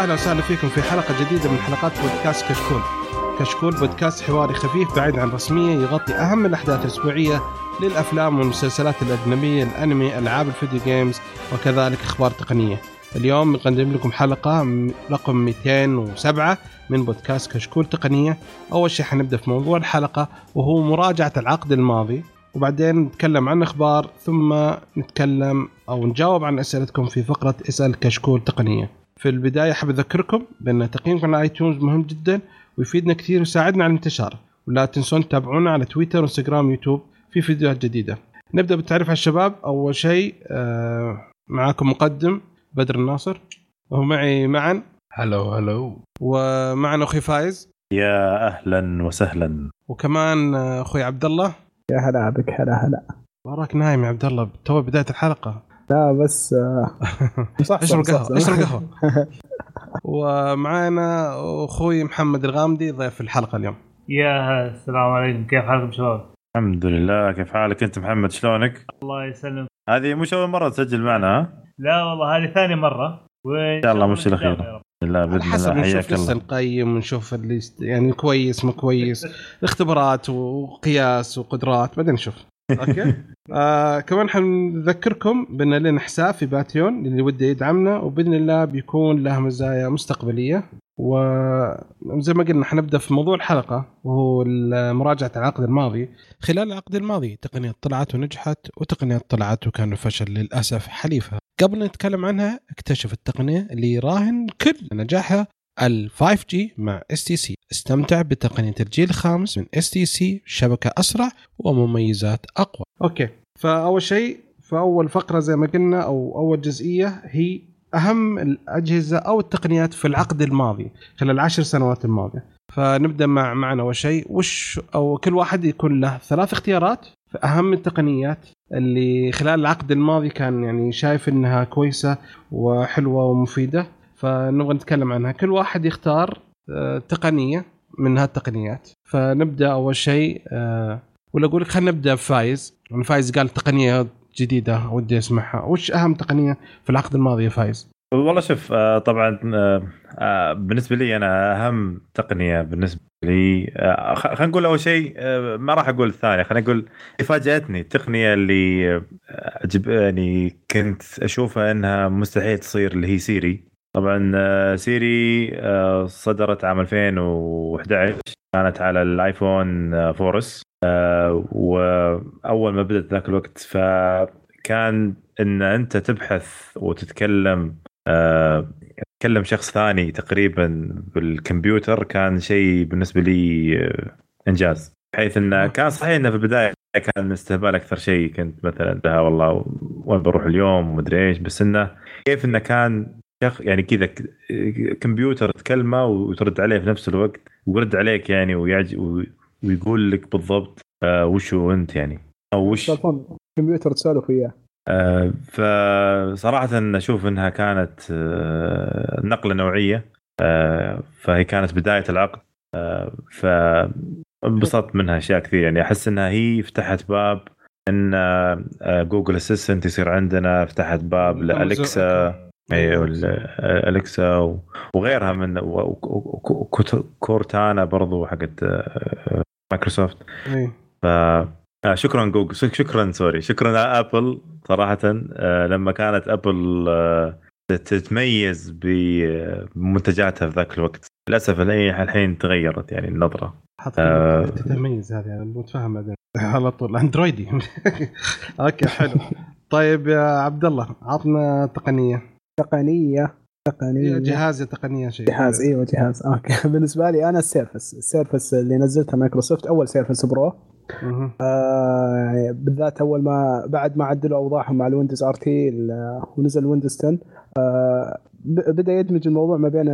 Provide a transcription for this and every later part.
أهلا وسهلا فيكم في حلقة جديدة من حلقات بودكاست كشكول. كشكول بودكاست حواري خفيف بعيد عن الرسميه يغطي أهم الأحداث الأسبوعية للأفلام والمسلسلات الأجنبية، الأنمي، ألعاب الفيديو games وكذلك أخبار تقنية. اليوم نقدم لكم حلقة رقم 207 من بودكاست كشكول تقنية. أول شيء حنبدأ في موضوع الحلقة وهو مراجعة العقد الماضي وبعدين نتكلم عن أخبار ثم نتكلم أو نجاوب عن أسئلتكم في فقرة اسأل كشكول تقنية. في البداية أحب أذكركم بأن تقييمكم على iTunes مهم جدا ويفيدنا كثير ويساعدنا على الانتشار. ولا تنسون تتابعونا على تويتر وانستغرام ويوتيوب في فيديوهات جديدة. نبدأ بالتعريف على الشباب. أول شيء آه معاكم مقدم بدر الناصر. ومعي معا. hello hello ومعنا أخوي فايز. يا أهلا وسهلا. وكمان آه، أخوي عبد الله. يا هلا بك هلا هلا. وراك نايم يا عبد الله. تو بداية الحلقة. لا بس آه، مصحصح اشرب قهوة. اشرب قهوة. ومعانا أخوي محمد الغامدي ضيف الحلقة اليوم. يا السلام عليكم. كيف حالكم شباب؟ الحمد لله. كيف حالك أنت محمد؟ شلونك؟ الله يسلمك. هذه مش أول مرة تسجل معنا ها؟ لا والله هذه ثاني مرة. وإن شاء الله مش رب. لا بإذن حسب الله. نشوف حياك لسه الله. نقيم ونشوف اللي. يعني كويس مو كويس. الاختبارات وقياس وقدرات بعدين نشوف. أوكي. آه كمان حنذكركم بأن لنا حساب في Patreon اللي وده يدعمنا وبإذن الله بيكون له مزايا مستقبلية. وزي ما قلنا حنبدأ في موضوع الحلقة وهو مراجعة العقد الماضي. خلال العقد الماضي تقنيات طلعت ونجحت وتقنيات طلعت وكان الفشل للأسف حليفها. قبل نتكلم عنها اكتشف التقنية اللي يراهن كل نجاحها ال 5G مع STC استمتع بتقنية الجيل الخامس من STC شبكة أسرع ومميزات أقوى. أوكي. فأول شيء فأول فقرة زي ما قلنا أو أول جزئية هي أهم الأجهزة أو التقنيات في العقد الماضي خلال العشر سنوات الماضية. فنبدأ مع معنا أول شيء وش أو كل واحد يكون له ثلاث اختيارات في أهم التقنيات اللي خلال العقد الماضي كان يعني شايف إنها كويسة وحلوة ومفيدة. فنبغى نتكلم عنها. كل واحد يختار آه، تقنية من هالتقنيات فنبدأ أول شيء آه، ولا أقول لك خلينا نبدأ بفايز. يعني فايز قال تقنية جديدة ودي أسمعها. وش أهم تقنية في العقد الماضي يا فايز؟ والله شوف آه، طبعا بالنسبة لي أنا أهم تقنية بالنسبة لي خلينا نقول أول شيء ما راح أقول الثانية خلينا نقول فاجأتني التقنيه اللي يعني كنت أشوفها إنها مستحيل تصير اللي هي Siri. طبعا آه، Siri آه، صدرت عام 2011 كانت على الآيفون آه، 4S وأول ما بدأت ذاك الوقت فكان إن أنت تبحث وتتكلم تكلم شخص ثاني تقريبا بالكمبيوتر كان شيء بالنسبة لي إنجاز. بحيث انه كان صحيح إنه في البداية كان استهبال أكثر شيء كنت مثلا والله وين بروح اليوم؟ ومدري إيش. بس إنه كيف إنه كان شخ يعني كذا ك- كمبيوتر تكلمه وترد عليه في نفس الوقت ويرد عليك يعني ويعج ويقول لك بالضبط آه وشو أنت يعني؟ أو وش؟ كمبيوتر تسولف وياه آه، فصراحة أشوف أنها كانت آه، نقلة نوعية آه، فهي كانت بداية العقد فانبسطت منها أشياء كثير. يعني أحس أنها هي فتحت باب أن Google Assistant يصير عندنا فتحت باب ل Alexa. ال- Alexa و- وغيرها من Cortana برضو حقت آه، مايكروسوفت. إيه. ف آه شكرا جوجل شك- شكرا sorry شكرا آبل صراحة. آه لما كانت آبل تتميز بمنتجاتها في ذاك الوقت للأسف الحين تغيرت يعني النظرة. آه. تتميز هذه أنا بعدين على طول أندرويدي. أوكي حلو. طيب يا عبد الله عطنا تقنية. تقنية تقنية. جهاز تقنية شيء. جهاز أيوه جهاز. أوكي. بالنسبة لي أنا ال Surface ال Surface اللي نزلته مايكروسوفت أول Surface Pro. آه بالذات أول ما بعد ما عدلوا أوضاعهم مع ال Windows RT ونزل Windows 10 آه بدأ يدمج الموضوع ما بين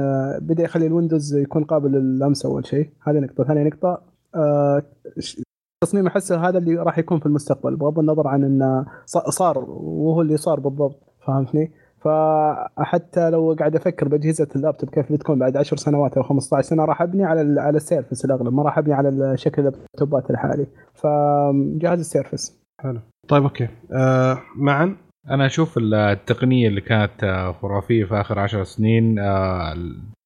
بدأ يخلي ال Windows يكون قابل لللمس أول شيء. هذه نقطة. ثانية نقطة آه تصميم أحسه هذا اللي راح يكون في المستقبل بغض النظر عن إنه صار وهو اللي صار بالضبط فهمتني؟ فحتى لو قاعد أفكر بأجهزة اللابتوب كيف بتكون بعد 10 سنوات أو 15 سنة راح أبني على ال- على ال Surface الأغلب ما راح أبني على شكل اللابتوبات الحالي. فجهاز ال Surface. حلو. طيب okay. آه معاي أنا أشوف التقنية اللي كانت آه، خرافية في آخر عشر سنين آه،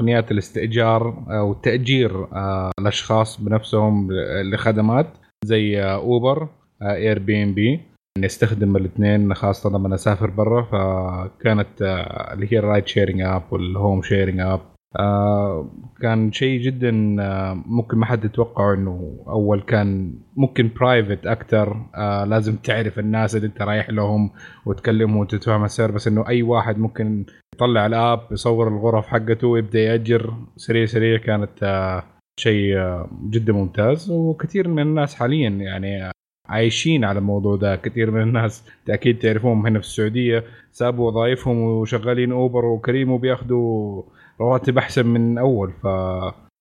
تقنيات الاستئجار أو تأجير آه، الأشخاص بنفسهم لخدمات زي أوبر اير بي ام بي نستخدم الاثنين خاصة لما أسافر برا فكانت آه، اللي هي ال ride sharing app وال home sharing app. آه كان شيء جدا آه ممكن ما حد يتوقعه إنه أول كان ممكن private أكثر لازم تعرف الناس اللي أنت رايح لهم وتكلمهم وتتفاهم السعر بس إنه أي واحد ممكن يطلع ال app يصور الغرف حقته ويبدأ يأجر. سريع سريع كانت شيء جدا ممتاز وكثير من الناس حاليا يعني عايشين على الموضوع ده. كثير من الناس أكيد تعرفوهم هنا في السعودية. سابوا وظائفهم وشغالين أوبر وكريم وبياخذوا رواتب أحسن من أول. ف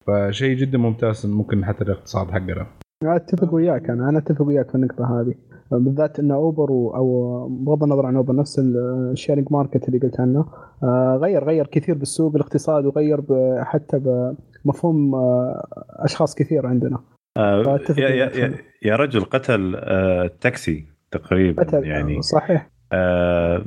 فشيء جدا ممتاز ممكن حتى الاقتصاد حقنا. أتفق وياك. أنا أنا أتفق وياك في النقطة هذه. بالذات إن أوبر أو بغض النظر عن أوبر نفس ال- ال sharing market اللي قلت عنه آه، غير غير كثير بالسوق الاقتصاد وغير حتى بمفهوم آه، أشخاص كثير عندنا. آه يا, يا. يا, رجل قتل آه التاكسي تقريبا مثلا يعني. صحيح. آه،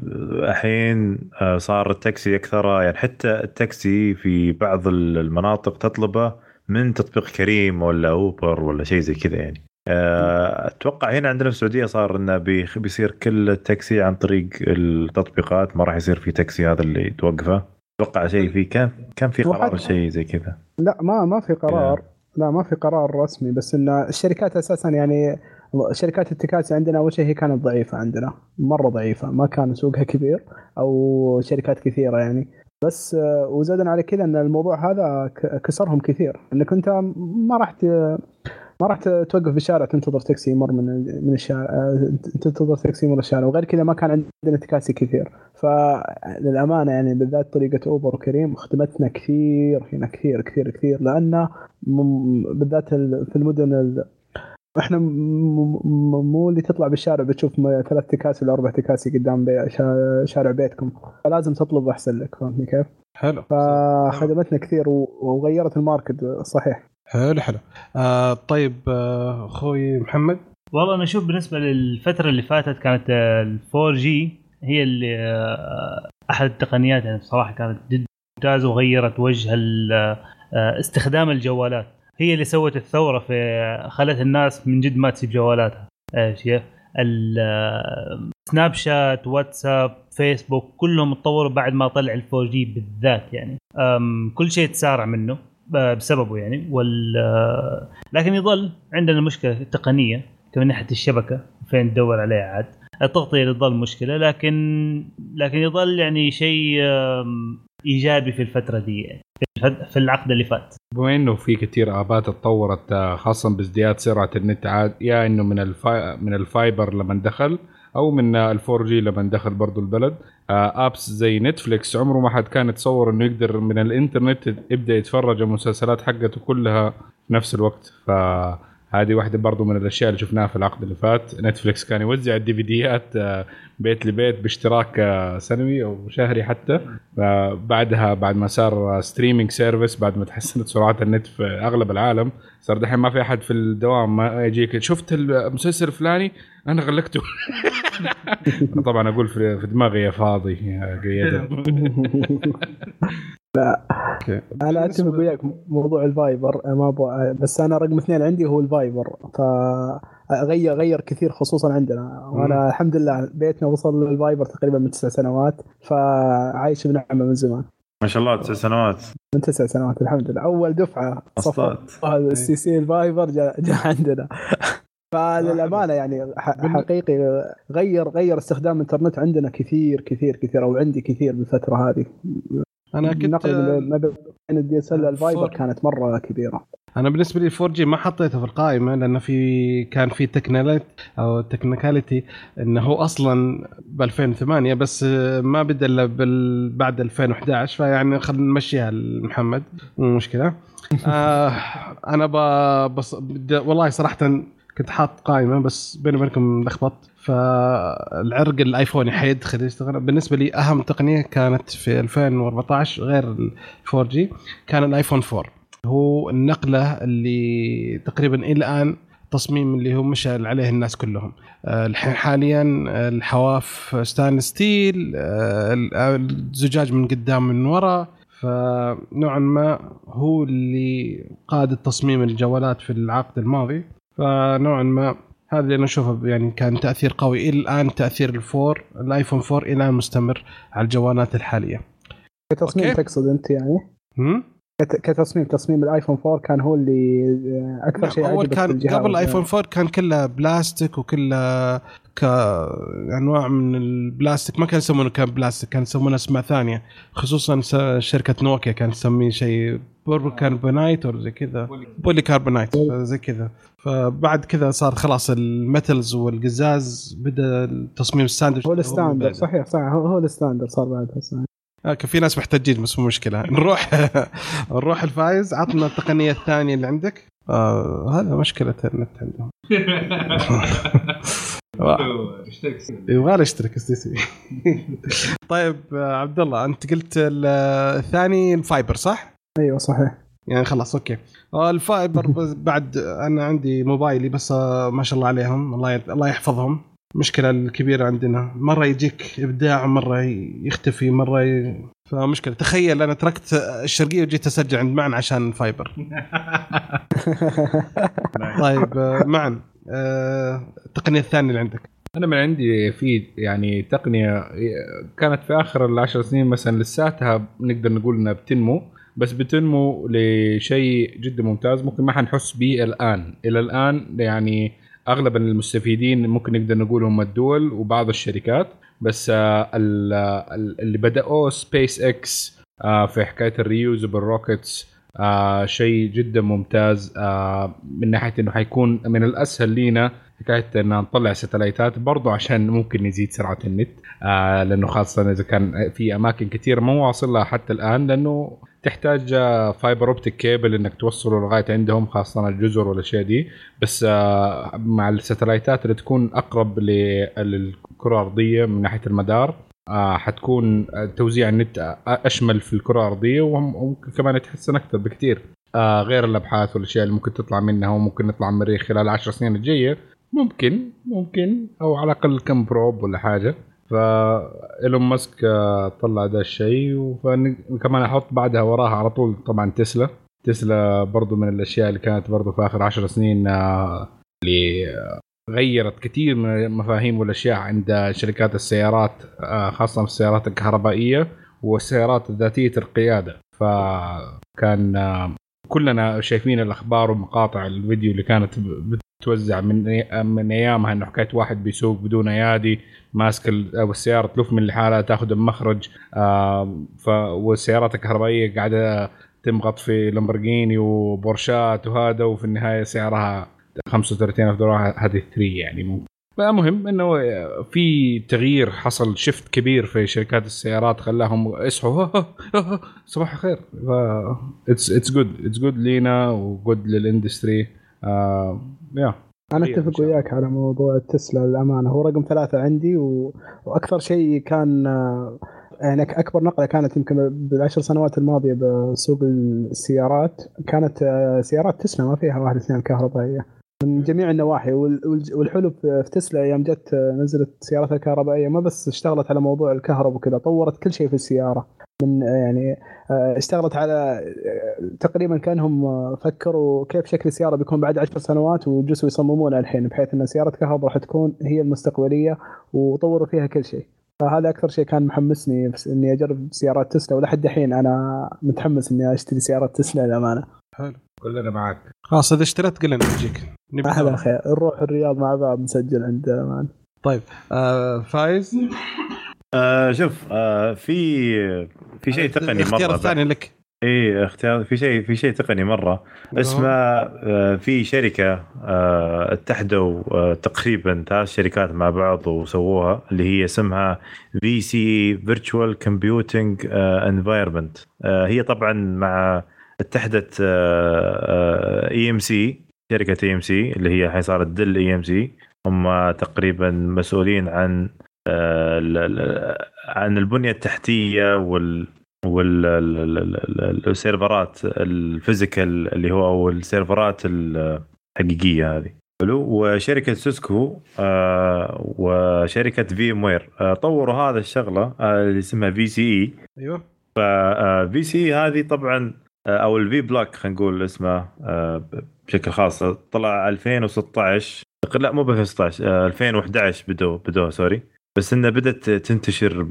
الحين آه، صار التاكسي أكثر يعني حتى التاكسي في بعض المناطق تطلبه من تطبيق كريم ولا أوبر ولا شيء زي كذا يعني. آه، أتوقع هنا عندنا في السعودية صار إنه بيصير كل التاكسي عن طريق التطبيقات ما راح يصير في تاكسي هذا اللي توقفه. أتوقع شيء في كان كان في قرار شيء زي كذا. لا ما ما في قرار. لا ما في قرار رسمي بس إن الشركات أساسا يعني شركات التكاسي عندنا أول شيء هي كانت ضعيفة عندنا مرة ضعيفة ما كان سوقها كبير أو شركات كثيرة يعني. بس وزادا على كذا إن الموضوع هذا كسرهم كثير. إنك أنت ما راح ما راح توقف بالشارع تنتظر تاكسي يمر من من الشارع تنتظر تاكسي يمر الشارع. وغير كذا ما كان عندنا تكاسي كثير. فللأمانة يعني بالذات طريقة اوبر وكريم خدمتنا كثير هنا كثير كثير كثير لأن بالذات ال- في المدن ال... إحنا مو اللي تطلع بالشارع بتشوف ثلاث تكاسي ولا أربع تكاسي قدام بي... شا- شارع بيتكم فلازم تطلب أحسن لك فهمتني كيف؟ حلو فخدمتنا كثير. وغيرت ال market صحيح حلو حلو آه طيب آه، أخوي محمد والله أنا أشوف بالنسبة للفترة اللي فاتت كانت ال 4G هي اللي آه، أحد التقنيات يعني بصراحة كانت جدا ممتازة وغيرت وجه ال- آه، استخدام الجوالات. هي اللي سوت الثورة في خلت الناس من جد ما تسيب جوالاتها. إيش آه، سناب شات واتساب فيسبوك كلهم اتطوروا بعد ما طلع ال 4G بالذات يعني. كل شيء تسارع منه بسببه يعني. وال آه، لكن يظل عندنا مشكلة تقنية من ناحيه الشبكة فين تدور عليها عاد؟ التغطية تظل مشكلة لكن لكن يظل يعني شيء إيجابي في الفترة دي في العقد اللي فات. بما إنه في كثير آبات اتطورت آه، خاصه بازدياد سرعة النت عاد يا إنه من ال fi- من ال fiber لما دخل أو من ال 4G لما دخل برضو البلد. آه، apps زي نتفليكس عمره ما حد كان يتصور إنه يقدر من الإنترنت يبدأ يتفرج المسلسلات حقته كلها في نفس الوقت. فهذه واحدة برضو من الأشياء اللي شفناها في العقد اللي فات. نتفليكس كان يوزع الدي في ديات آه، بيت لبيت باشتراك آه، سنوي أو شهري حتى. بعدها بعد ما صار streaming service بعد ما تحسنت سرعات النت في أغلب العالم صار دحين ما في أحد في الدوام ما يجيك شفت المسلسل الفلاني؟ أنا غلقته. طبعا أقول في دماغي يا فاضي يا قيادة. أنا أتفق وياك موضوع ال fiber ما أبغى بس أنا رقم اثنين عندي هو ال fiber فغير غير كثير خصوصا عندنا. وأنا الحمد لله بيتنا وصل لل fiber تقريبا من تسع سنوات فعايش بنعمة من زمان. ما شاء الله تسع سنوات. من تسع سنوات الحمد لله. أول دفعة صفى أصلات. السي سي الفايبر جاء جاء عندنا. فللأمانة يعني حقيقي غير غير استخدام الإنترنت عندنا كثير كثير كثير أو عندي كثير بالفترة هذه. أنا كنت النقله ما بين الدي اس ال الفايبر فور. كانت مرة كبيرة أنا بالنسبة لي 4 جي ما حطيته في القائمة لأنه في كان في تكناليت أو تكنيكاليتي إنه هو أصلا ب 2008 بس ما بدأ إلا بعد 2011 فيعني خلينا نمشيها لمحمد مو مشكلة آه أنا ب... بص... والله صراحة كنت حاط قائمة بس بيني وبينكم لخبطت فالعرق الايفوني حيدخل يشتغل بالنسبة لي أهم تقنية كانت في 2014 غير ال 4G كان الآيفون 4 هو النقلة اللي تقريبا إلى الآن التصميم اللي هو مشى عليه الناس كلهم. آه، الحين حاليا الحواف stainless steel آه، الزجاج من قدام من ورا. فنوعا ما هو اللي قاد التصميم الجوالات في العقد الماضي. فنوعا ما هذا اللي أنا أشوفه يعني كان تأثير قوي إلى الآن تأثير ال four الآيفون 4 إلى الآن مستمر على الجوالات الحالية. كتصميم okay. تقصد أنت يعني؟ هم؟ كت- كتصميم تصميم الآيفون 4 كان هو اللي آه، أكثر شيء أول كان قبل الايفون 4 كان كله بلاستيك وكله كانواع من البلاستيك. ما كان يسمونه كان بلاستيك كان يسمونه أسماء ثانية. خصوصا شركة نوكيا كانت تسميه شيء بوربو كاربونايت ولا زي كذا؟ polycarbonate زي كذا. فبعد كذا صار خلاص ال metals والقزاز بدأ التصميم ال standard هو ال standard. صحيح صحيح هو, هو ال standard صار بعد آه، كان في ناس محتاجين بس مو مشكلة. نروح نروح الفايز. عطنا التقنية الثانية اللي عندك. آه هذا مشكلة النت عندهم. يبغى له يشترك STC طيب آه، عبد الله أنت قلت ال- الثاني ال fiber صح؟ أيوه صحيح. يعني خلاص okay. آه، ال fiber بعد أنا عندي موبايلي بس آه، ما شاء الله عليهم. الله الله يحفظهم. المشكلة الكبيره عندنا. مرة يجيك إبداع مرة يختفي مرة ي... فمشكلة. تخيل أنا تركت الشرقية وجيت أسجل عند معن عشان fiber. طيب معن آه، التقنية الثانية اللي عندك. أنا من عندي في يعني تقنية كانت في آخر العشر سنين مثلا لساتها نقدر نقول إنها بتنمو بس بتنمو لشيء جدا ممتاز. ممكن ما حنحس به الآن. إلى الآن يعني أغلب المستفيدين ممكن نقدر نقول هم الدول وبعض الشركات بس آه، ال- اللي بدأوه سبيس إكس في حكاية ال reusable rockets آه شيء جدا ممتاز آه من ناحية إنه حيكون من الأسهل لينا حكاية إن نطلع satellite ات برضو عشان ممكن نزيد سرعة النت آه لأنه خاصة إذا كان في أماكن كثير ما واصل لها حتى الآن لأنه تحتاج fiber optic cable إنك توصله لغاية عندهم خاصة الجزر والأشياء دي. بس آه مع ال satellite ات اللي تكون أقرب للكرة الارضيه من ناحية المدار آه حتكون آه، توزيع النت أشمل في الكرة الارضيه وممكن كمان يتحسن أكثر بكثير. غير الأبحاث والأشياء اللي ممكن تطلع منها وممكن نطلع من المريخ خلال العشر سنين الجاية. ممكن ممكن أو على الأقل كم بروب ولا حاجة. فإيلون ماسك آه، طلع ده الشيء وكمان أحط بعدها وراها على طول طبعا تسلا. تسلا برضو من الأشياء اللي كانت برضو في آخر عشر سنين آه، اللي آه، غيرت كثير من المفاهيم والأشياء عند شركات السيارات خاصة في السيارات الكهربائية والسيارات ذاتيه القيادة. فكان كلنا شايفين الأخبار ومقاطع الفيديو اللي كانت بتوزع من من أيامها إنه حكايه واحد بيسوق بدون أيادي ماسك أو السيارة تلف من لحالها تاخذ المخرج ف والسيارات الكهربائية قاعدة تمغط في لامبورجيني وبورشات وهذا وفي النهاية سعرها 35000 دولار هذه 3 يعني ممكن فمهم إنه في تغيير حصل shift كبير في شركات السيارات خلاهم اصحوا صباح الخير. it's it's good it's good لينا و good لل industry آه يا أنا خير إن أتفق. وياك على موضوع التسلا للأمانة. هو رقم ثلاثة عندي و... وأكثر شيء كان آه، يعني أكبر نقلة كانت يمكن بالعشر سنوات الماضية بسوق السيارات. كانت آه، سيارات تسلا ما فيها واحد اثنين كهربائية. من جميع النواحي. والحلو في تسلا يوم جت آه، نزلت سياراتها الكهربائية. ما بس اشتغلت على موضوع الكهرباء وكذا طورت كل شيء في السيارة. من آه، يعني آه، اشتغلت على آه، تقريبا كأنهم آه، فكروا كيف شكل السيارة بيكون بعد عشر سنوات وجلسوا يصممونها الحين بحيث إن سيارة كهرباء راح تكون هي المستقبلية وطوروا فيها كل شيء. فهذا أكثر شيء كان محمسني إني أجرب سيارات تسلا ولحد الحين أنا متحمس إني أشتري سيارات تسلا للأمانة. حلو. كلنا معك خلاص إذا اشتريت قل لنا نجيك أهلا. خير. نروح الرياض مع بعض نسجل عند معن طيب آه فايز؟ آه شوف آه في في شيء تقني الاختيار مرة الثاني لك. إي اختيار في شيء في شيء تقني مرة. اسمه آه، في شركة آه، اتحدوا آه، تقريبا ثلاث شركات مع بعض وسووها اللي هي اسمها VCE virtual computing environment هي طبعا مع اتحدت اي ام سي شركة اي ام سي اللي هي الحين صارت Dell EMC هم تقريبا مسؤولين عن عن البنية التحتية وال وال server ات ال physical اللي هو أو ال server ات الحقيقية هذه. حلو. وشركة سيسكو آه وشركة VMware آه طوروا هذا الشغلة آه اللي اسمها VCE أيوه. VCE هذه طبعا آه، أو ال Vblock خلينا نقول اسمه آه، بشكل خاص طلع 2016 لا مو ب 2016 آه، 2011 بدوا بدوا sorry. بس إنها بدأت تنتشر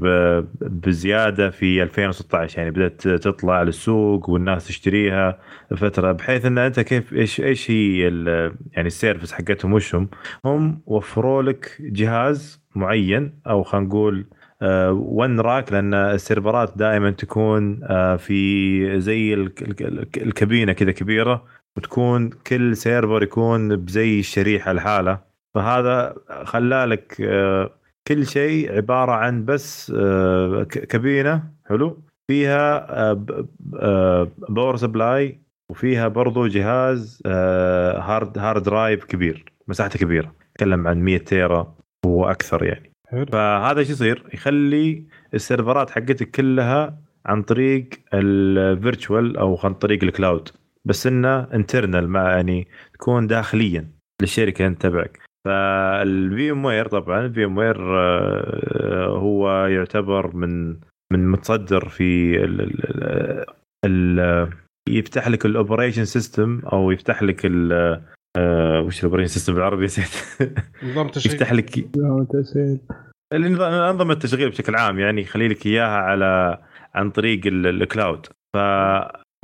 بزيادة في 2016 يعني بدأت تطلع للسوق والناس تشتريها فتره بحيث إن أنت كيف إيش إيش هي يعني ال service حقتهم وش هم؟ هم وفروا لك جهاز معين أو خلينا نقول one rack لأن ال server ات دائما تكون آه، في زي الك- الك- الك- الكابينة كذا كبيرة وتكون كل server يكون بزي الشريحة لحاله فهذا خلالك آه، كل شيء عبارة عن بس آه، كابينة حلو؟ فيها آه، ب- آه، power supply وفيها برضو جهاز hard hard drive كبير مساحته كبيرة. نتكلم عن 100 tera وأكثر يعني. حلو. فهذا إيش يصير؟ يخلي ال server ات حقتك كلها عن طريق ال virtual أو عن طريق ال cloud بس إنه internal ما يعني تكون داخليا للشركة انت تبعك. فال VMware طبعا ال VMware هو يعتبر من من متصدر في ال ال ال يفتح لك ال operation system أو يفتح لك ال آه، وش ال operation system بالعربي؟ نسيت. نظام تشغيل. يفتح لك انظمه التشغيل بشكل عام يعني يخلي لك إياها على عن طريق ال- ال cloud ف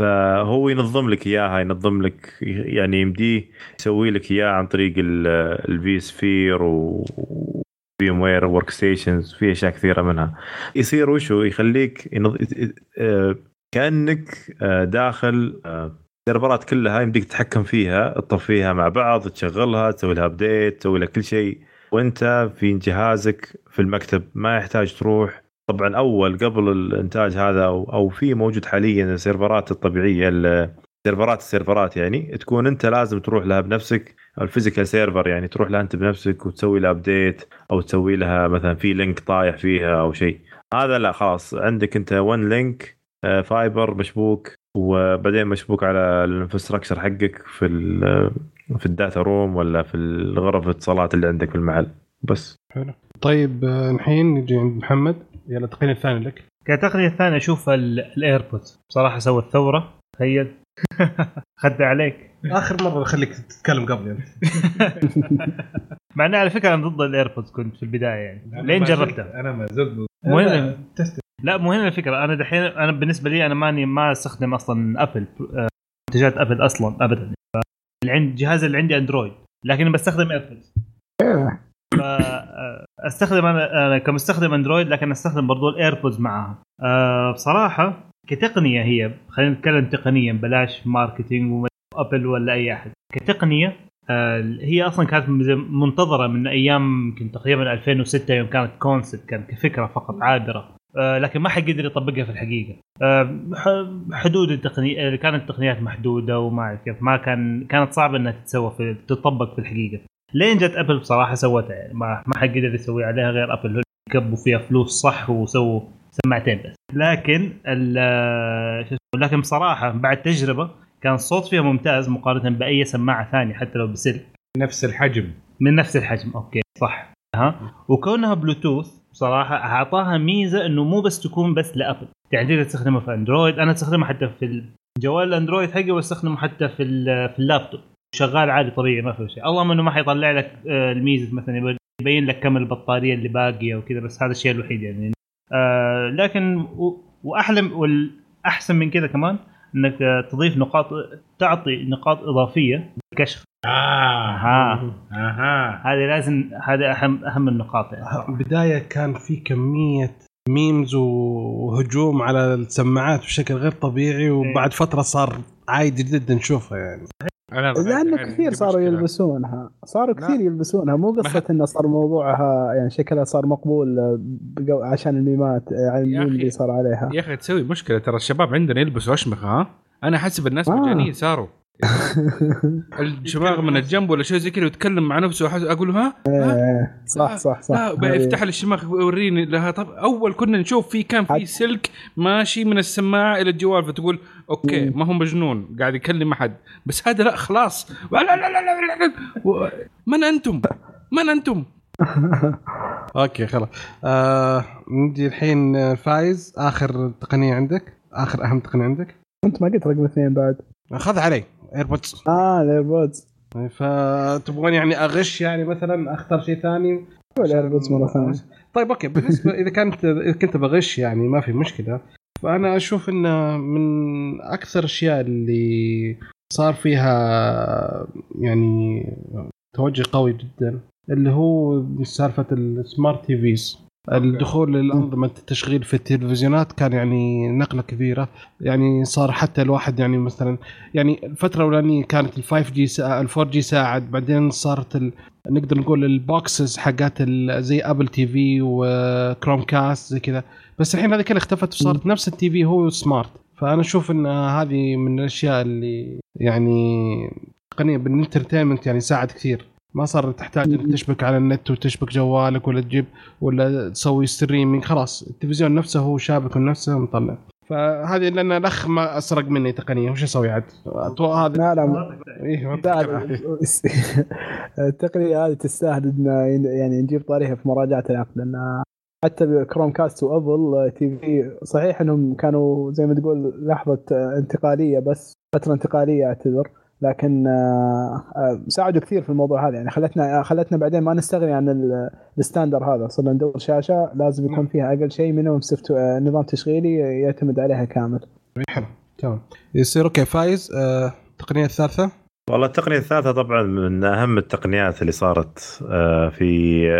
فهو ينظم لك إياها ينظم لك يعني يمديه يسوي لك إياها عن طريق ال vSphere و VMware workstations في أشياء كثيرة منها. يصير وشو؟ يخليك ينظ... آه، كأنك آه، داخل آه، ال server ات كلها يمديك تتحكم فيها تطفيها مع بعض تشغلها تسوي لها update تسوي لها كل شيء. وأنت في جهازك في المكتب ما يحتاج تروح طبعا أول قبل الإنتاج هذا أو أو في موجود حاليا السيرفرات الطبيعية ال- سيرفرات السيرفرات يعني تكون أنت لازم تروح لها بنفسك ال physical server يعني تروح لها أنت بنفسك وتسوي لها update أو تسوي لها مثلا في link طايح فيها أو شيء. هذا لا خلاص عندك أنت one link fiber مشبوك وبعدين مشبوك على ال infrastructure حقك في في ال data room ولا في الغرف الاتصالات اللي عندك في المحل. بس. طيب آه، الحين نجي عند محمد. يلا التقنيه الثانية لك. كتقنيه ثانية أشوف ال AirPods بصراحة سوت ثورة. تخيل. خد عليك. آخر مرة اخليك تتكلم قبل يعني. مع إني على فكرة أنا ضد ال AirPods كنت في البداية يعني. لين جربتها. أنا ما زلت مو هنا. لا مو هنا الفكرة. أنا دحين أنا بالنسبة لي أنا ماني ما أستخدم أصلا Apple آه، منتجات Apple أصلا ابدا. اللي عند جهاز اللي عندي Android لكن بستخدم AirPods إيه. أستخدم أنا أنا كمستخدم Android لكن أستخدم برضو ال AirPods معها أه بصراحة كتقنية هي خلينا نتكلم تقنيا بلاش marketing و Apple ولا أي أحد. كتقنية آه، هي أصلا كانت من- منتظرة من أيام يمكن تقريبا 2006 يوم كانت concept كانت كفكرة فقط عابرة. آه، لكن ما حد يقدر يطبقها في الحقيقة. آه، ح- حدود التقنيه كانت التقنيات محدودة وما أعرف كيف ما كان كانت صعبة إنها تتسوى في تطبق في الحقيقة. لين جت Apple بصراحة سوتها يعني ما ما حد قدر يسوي عليها غير Apple كبوا فيها فلوس صح وسووا سماعتين بس. لكن لكن بصراحة بعد تجربة كان الصوت فيها ممتاز مقارنة بأي سماعة ثانية حتى لو بسلك. نفس الحجم. من نفس الحجم okay صح. ها؟ وكونها بلوتوث بصراحة أعطاها ميزة إنه مو بس تكون بس ل Apple. يعني تقدر تستخدمها في Android أنا أستخدمها حتى في الجوال الأندرويد حقي وأستخدمه حتى في في اللابتوب. شغال عادي طبيعي ما في شيء. اللهم إنه ما حيطلع لك آه، الميزة مثلا يبين لك كم البطارية اللي باقية وكذا بس هذا الشيء الوحيد يعني. آه لكن واحلى والأحسن من كذا كمان إنك آه، تضيف نقاط تعطي نقاط إضافية بالكشف آه. أها أها. هذه لازم هذا أهم أهم النقاط يعني. البدايه كان في كمية ميمز وهجوم على السماعات بشكل غير طبيعي وبعد فترة صار عادي جدا نشوفها يعني. لأنه يعني كثير صاروا. يلبسونها صاروا. كثير يلبسونها مو قصة إنه صار موضوعها يعني شكلها صار مقبول آه، عشان الميمات يعني الميم. اللي صار عليها يا أخي تسوي مشكلة ترى الشباب عندنا يلبسوا اشمخه ها أنا أحسب الناس آه. مجانين صاروا الشماغ من الجنب ولا شيء زي كذا ويتكلم مع نفسه وحس- أقول ها؟ إيه، صح صح صح. لا بيفتح لي الشماغ ويوريني لها. طب أول كنا نشوف في كان في سلك ماشي من السماعة إلى الجوال فتقول okay. ما هو مجنون قاعد يكلم أحد. بس هذا لا خلاص. لا لا لا لا لا لا. و- من أنتم؟ من أنتم؟ okay خلاص. آه نجي الحين آه، فايز. آخر تقنية عندك؟ آخر أهم تقنية عندك؟ أنت ما قلت رقم اثنين بعد. خذ علي. AirPods آه ال AirPods فتبغون يعني أغش يعني مثلا أختار شيء ثاني؟ ال AirPods مرة ثانية. طيب okay. بالنسبة إذا كانت إذا كنت بغش يعني ما في مشكلة. فأنا أشوف انه من أكثر الأشياء اللي صار فيها يعني توجه قوي جدا اللي هو سالفة ال smart TVs الدخول للأنظمة التشغيل في التلفزيونات كان يعني نقلة كبيرة. يعني صار حتى الواحد يعني مثلا يعني الفترة الأولانية كانت ال 5 جي ال 4 جي ساعد بعدين صارت ال نقدر نقول ال boxes حقات ال- زي Apple TV و Chromecast زي كذا. بس الحين هذه كلها اختفت وصارت نفس ال TV هو smart فأنا أشوف إن هذه من الأشياء اللي يعني تقنية بال entertainment يعني ساعد كثير. ما صار تحتاج إنك تشبك على النت وتشبك جوالك ولا تجيب ولا تسوي streaming خلاص التلفزيون نفسه هو شابك من نفسه مطلع فهذه لأن الأخ ما أسرق مني تقنية. وش أسوي عاد؟ هذا لا لا إيه. التقنية هذه تستاهل إن يعني نجيب طاريها في مراجعة العقد. لأن حتى Chromecast و Apple TV صحيح إنهم كانوا زي ما تقول لحظة انتقالية بس فترة انتقالية أعتذر. لكن آه، آه، ساعدوا كثير في الموضوع هذا. يعني خلتنا خلتنا بعدين ما نستغني عن ال- ال standard هذا. صرنا ندور شاشة لازم يكون فيها أقل شيء minimum soft نظام تشغيلي يعتمد عليها كامل. حلو. تمام. يصير okay. فايز آه، التقنية الثالثة؟ والله التقنية الثالثة طبعا من أهم التقنيات اللي صارت آه، في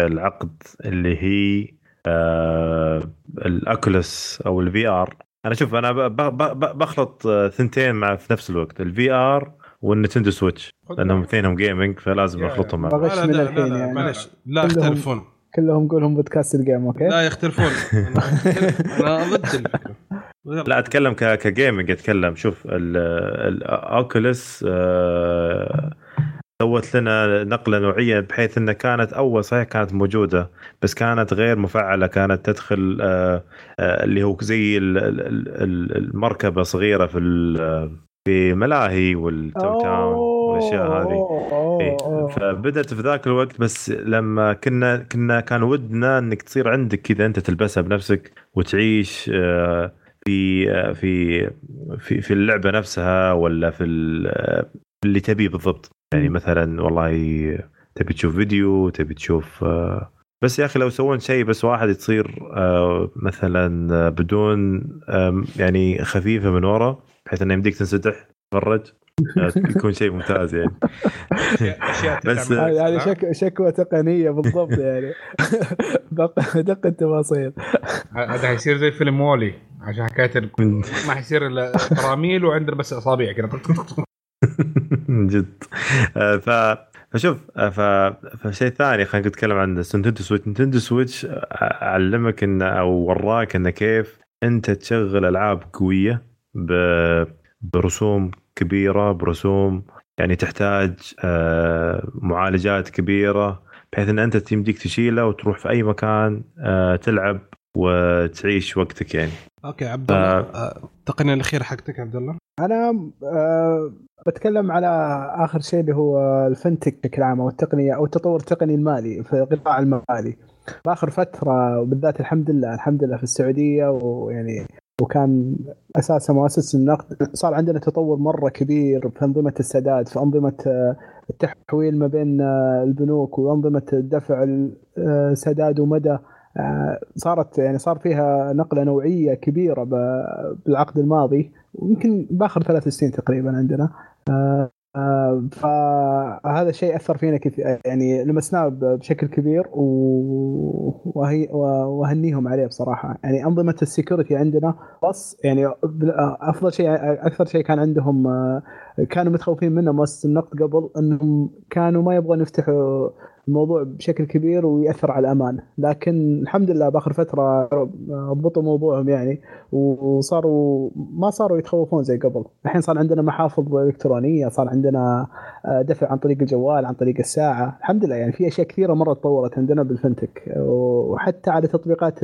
العقد اللي هي آه، ال Oculus أو ال VR أنا شوف أنا ب- ب- ب- بخلط آه، ثنتين مع في نفس الوقت. ال VR وال Nintendo Switch لأنهم اثنينهم gaming فلازم أخلطهم مع بغش لا من لا الحين لا لا يعني. معلش. لا يختلفون كلهم قولهم بودكاست الجيم أوكي؟ لا يختلفون. أنا ضد الفكرة لا أتكلم ك كجيمنج أتكلم. شوف الاوكوليس سوت لنا نقلة نوعية بحيث إنها كانت أول صحيح كانت موجودة بس كانت غير مفعلة كانت تدخل آه، آه، اللي هو زي ال- ال- ال- المركبة صغيرة في في ملاهي والتو تاون والاشياء هذه إيه،. فبدأت في ذاك الوقت بس لما كنا كنا كان ودنا إنك تصير عندك كذا أنت تلبسها بنفسك وتعيش آه، في آه، في في في اللعبة نفسها ولا في آه، اللي تبيه بالضبط يعني. مثلا والله تبي تشوف فيديو تبي تشوف بس يا أخي لو سوون شيء بس واحد تصير مثلا بدون يعني خفيفة من ورا بحيث إنه يمديك تنسدح تتفرج. آه، يكون شيء ممتاز يعني. اشياء بس- هذه. شك شكوى تقنية بالضبط يعني. دق التفاصيل. هذا حيصير زي فيلم WALL-E عشان حكاية ما حيصير إلا براميل وعندنا بس أصابع كذا. جد. آه، ف فشوف آه، ف فشيء ثاني خلينا نتكلم عن Nintendo Switch. Nintendo Switch علمك إنه أو وراك إنه كيف أنت تشغل ألعاب قوية. برسوم كبيرة برسوم يعني تحتاج آه، معالجات كبيرة بحيث إن أنت يمديك تشيله وتروح في أي مكان آه، تلعب وتعيش وقتك يعني. أوكي عبد الله آه، التقنيه الاخيره حقتك عبد الله أنا آه بتكلم على آخر شيء اللي هو الفنتك بشكل عام أو التقنية أو التطور التقني المالي في القطاع المالي. باخر فترة وبالذات الحمد لله الحمد لله في السعودية ويعني وكان أساسا مؤسسة النقد. صار عندنا تطور مرة كبير في أنظمة السداد في أنظمة آه، التحويل ما بين آه، البنوك وأنظمة الدفع السداد ومدى. آه، صارت يعني صار فيها نقلة نوعية كبيرة بالعقد الماضي ويمكن بآخر ثلاث سنين تقريبا عندنا. فهذا الشيء أثر فينا كثير يعني لمسناه بشكل كبير وهي وأهنيهم عليه بصراحة. يعني أنظمة السكيورتي عندنا بس يعني أفضل شيء أكثر شيء كان عندهم آه، كانوا متخوفين منه مؤسسه النقد قبل إنهم كانوا ما يبغون يفتحوا الموضوع بشكل كبير ويأثر على الأمان. لكن الحمد لله بآخر فترة ضبطوا موضوعهم يعني وصاروا ما صاروا يتخوفون زي قبل. الحين صار عندنا محافظ إلكترونية صار عندنا آه، دفع عن طريق الجوال عن طريق الساعة. الحمد لله يعني في أشياء كثيرة مرة تطورت عندنا بالفنتك وحتى على تطبيقات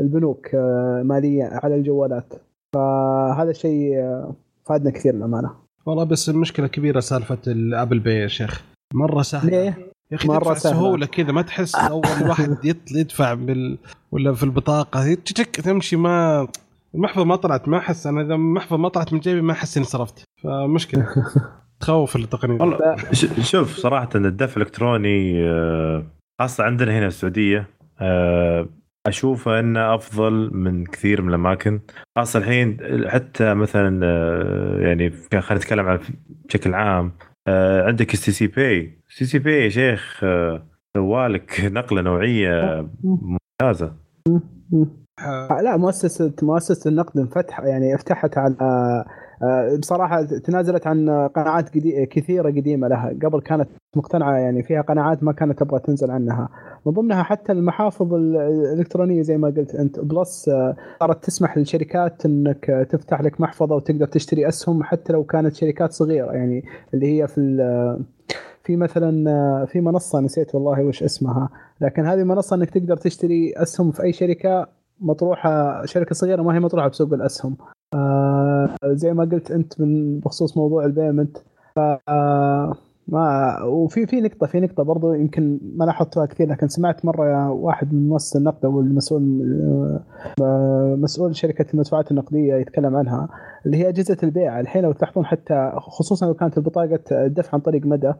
البنوك آه، مالية على الجوالات. فهذا الشيء آه، فادنا كثير للأمانة. والله بس المشكلة كبيرة سالفة الابل باي يا شيخ. مرة سهلة. ليه؟ يا أخي مرة سهولة كذا ما تحس أول واحد يدفع بال ولا في البطاقة. تشك تمشي ما المحفظة ما طلعت ما أحس أنا إذا المحفظة ما طلعت من جيبي ما أحس إني صرفت. فمشكلة. تخوف التقنية. والله شوف صراحة الدفع الإلكتروني آه، خاصة عندنا هنا السعودية آه، أشوفه إنه أفضل من كثير من الأماكن. خاصة الحين حتى مثلا آه، يعني خلينا نتكلم عن بشكل عام عندك السي سي باي سي سي بي يا شيخ سوالك نقلة نوعية ممتازة. لا مؤسسة مؤسسة النقد انفتح يعني افتحت على آه، بصراحة تنازلت عن قناعات كثيرة قديمة لها. قبل كانت مقتنعة يعني فيها قناعات ما كانت تبغى تنزل عنها. من ضمنها حتى المحافظ الإلكترونية زي ما قلت أنت بلس آه، صارت تسمح للشركات إنك تفتح لك محفظة وتقدر تشتري أسهم حتى لو كانت شركات صغيرة. يعني اللي هي في في مثلا في منصة نسيت والله وش اسمها. لكن هذه المنصه إنك تقدر تشتري أسهم في أي شركة مطروحة شركة صغيرة ما هي مطروحة بسوق الأسهم. آه زي ما قلت أنت من بخصوص موضوع ال payment ف ما وفي في نقطة في نقطة برضو يمكن ما لاحظتها كثير لكن سمعت مرة واحد من مؤسس النقد أو المسؤول آه، مسؤول شركة المدفوعات النقدية يتكلم عنها. اللي هي أجهزة البيع. الحين لو تلاحظون حتى خصوصا لو كانت البطاقة الدفع عن طريق مدى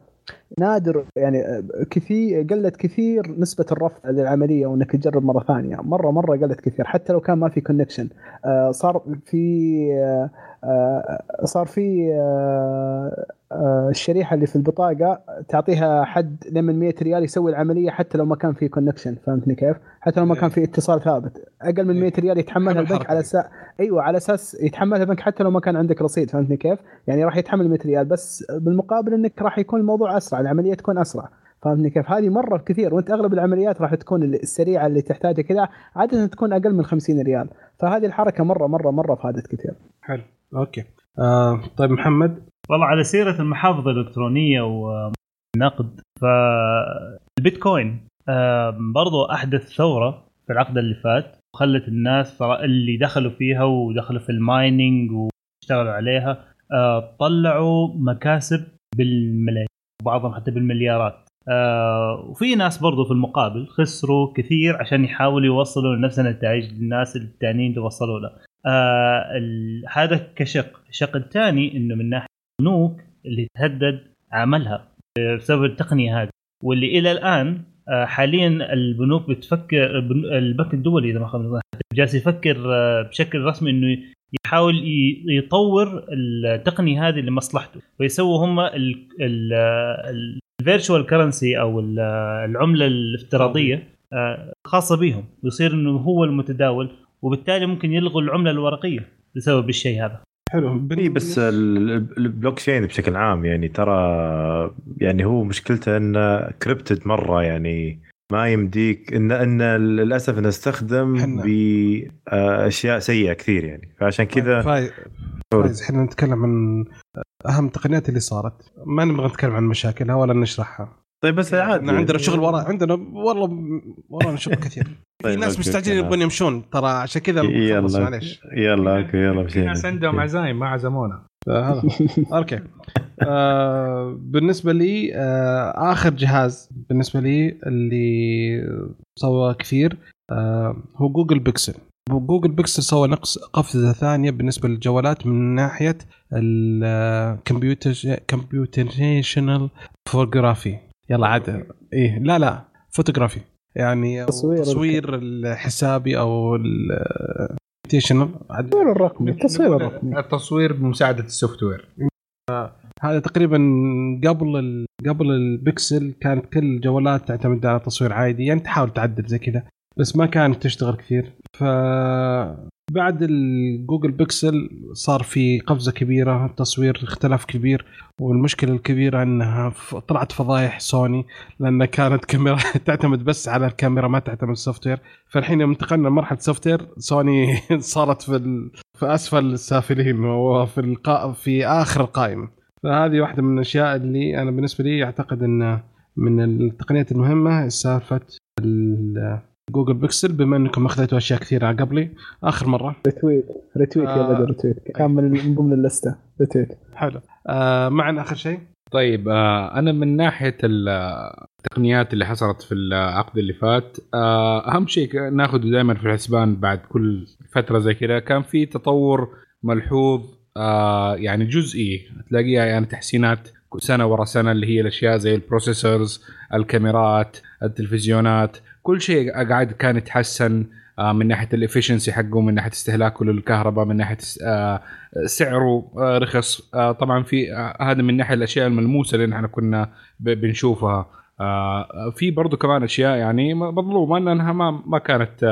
نادر يعني كثير قلت كثير نسبة الرفض للعملية وإنك تجرب مرة ثانية. مرة مرة قلت كثير حتى لو كان ما في connection آه، صار في آه، صار في آه، الشريحة اللي في البطاقة تعطيها حد لمن 100 ريال يسوي العملية حتى لو ما كان في connection فهمتني كيف؟ حتى لو ما كان في اتصال ثابت أقل من 100 ريال يتحملها البنك على أساس أيوه على أساس يتحملها البنك حتى لو ما كان عندك رصيد فهمتني كيف؟ يعني راح يتحمل 100 ريال بس بالمقابل إنك راح يكون الموضوع أسرع العملية تكون أسرع فهمتني كيف؟ هذه مرة كثير وأنت أغلب العمليات راح تكون السريعة اللي تحتاجها كذا عادة تكون أقل من 50 ريال فهذه الحركة مرة مرة مرة فادت كثير. حلو okay آه طيب محمد والله على سيرة المحافظ الإلكترونية والنقد فالبيتكوين برضو أحدث ثورة في العقد اللي فات وخلت الناس اللي دخلوا فيها ودخلوا في mining واشتغلوا عليها آه، طلعوا مكاسب بالملايين وبعضهم حتى بالمليارات. آه، وفي ناس برضو في المقابل خسروا كثير عشان يحاولوا يوصلوا لنفس النتائج للناس الثانيين اللي وصلوا له آه هذا كشق. الشق الثاني إنه من ناحية البنوك اللي تهدد عملها بسبب التقنية هذه. واللي إلى الآن آه حاليا البنوك بتفكر البنك الدولي إذا ما خاب ظني جالس يفكر آه بشكل رسمي إنه يحاول يطور التقنية هذه لمصلحته. ويسووا هم virtual currency أو العملة الافتراضية آه، خاصة بهم ويصير إنه هو المتداول وبالتالي ممكن يلغوا العملة الورقية بسبب الشيء هذا. حلو. إي بس البلوك تشين بشكل عام يعني ترى يعني هو مشكلته انه encrypted مرة يعني ما يمديك ان إن للأسف إنه استخدم باشياء سيئة كثير يعني. فعشان كذا فايز. إحنا نتكلم عن أهم التقنيات اللي صارت. ما نبغى نتكلم عن مشاكلنا ولا نشرحها. طيب بس عادي عندنا شغل ورا عندنا والله ورانا شغل كثير في طيب ناس مستعجلين يبغون يمشون ترى عشان كذا يلا معليش يلا okay يلا مشينا ناس عندهم عزايم ما عزمونا okay آه بالنسبة لي آه اخر جهاز بالنسبة لي اللي سوى كثير آه هو جوجل بيكسل جوجل بيكسل سوى نقلة قفزه ثانية بالنسبة للجوالات من ناحيه الكمبيوتر computational فوتوغرافي يلا عاد. إيه لا لا فوتوغرافي. يعني تصوير تصوير الحسابي أو التصوير الرقمي التصوير الرقمي. التصوير بمساعدة software. هذا تقريبا قبل ال... قبل البكسل كانت كل الجوالات تعتمد على تصوير عادي. يعني تحاول تعدل زي كذا. بس ما كانت تشتغل كثير. ف بعد الجوجل بيكسل صار في قفزة كبيرة التصوير اختلف كبير والمشكلة الكبيرة إنها طلعت فضايح سوني لأن كانت كاميرا تعتمد بس على الكاميرا ما تعتمد software فالحين يوم انتقلنا لمرحلة software سوني صارت في ال... في أسفل السافلين وفي القا... في آخر القائمة. فهذه واحدة من الأشياء اللي أنا بالنسبة لي أعتقد ان من التقنيات المهمة سالفه ال- جوجل بيكسل بما إنكم أخذتوا أشياء كثيرة قبلي آخر مرة. retweet retweet يا آه. بدر retweet كان من من ضمن ال list. retweet حلو. آه معنا آخر شيء. طيب آه، أنا من ناحية ال- التقنيات اللي حصلت في العقد اللي فات آه، أهم شيء ناخذه دائما في الحسبان بعد كل فترة زي كذا كان في تطور ملحوظ آه، يعني جزئي. تلاقيها يعني تحسينات سنة ورا سنة اللي هي الأشياء زي ال processors الكاميرات التلفزيونات. كل شيء قاعد كان يتحسن آه، من ناحية الافشنسي حقه من ناحية استهلاكه للكهرباء من ناحية آه، سعره آه، رخص. طبعا في هذا من ناحية الأشياء الملموسة اللي نحن كنا بنشوفها. في برضو كمان أشياء يعني مظلومة لأنها ما ما كانت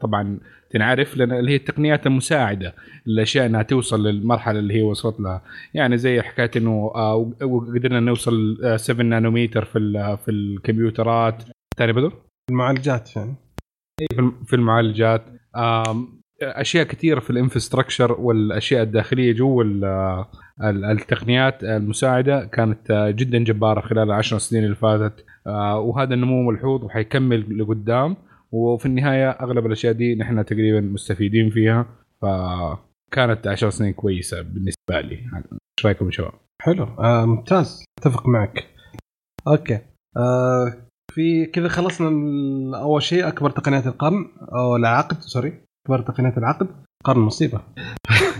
طبعا تنعرف لأن اللي هي التقنيات المساعدة للاشياء إنها توصل للمرحلة اللي هي وصلت لها يعني زي حكاية إنه قدرنا نوصل آه، 7 نانومتر في في الكمبيوترات. ثاني بدر المعالجات يعني في الم- في المعالجات. أشياء كثيرة في الانفراستراكشر والأشياء الداخلية جوا ال- ال- التقنيات المساعدة كانت جدا جبارة خلال العشر سنين اللي فاتت. وهذا النمو ملحوظ وحيكمل لقدام. وفي النهاية أغلب الأشياء دي نحن تقريبا مستفيدين فيها. فكانت عشر سنين كويسة بالنسبة لي. إيش رأيكم يا شباب؟ حلو. آه ممتاز. أتفق معك. okay. آه في كذا خلصنا أول شيء أكبر تقنيات القرن أو العقد sorry. أكبر تقنيات العقد قرن مصيبه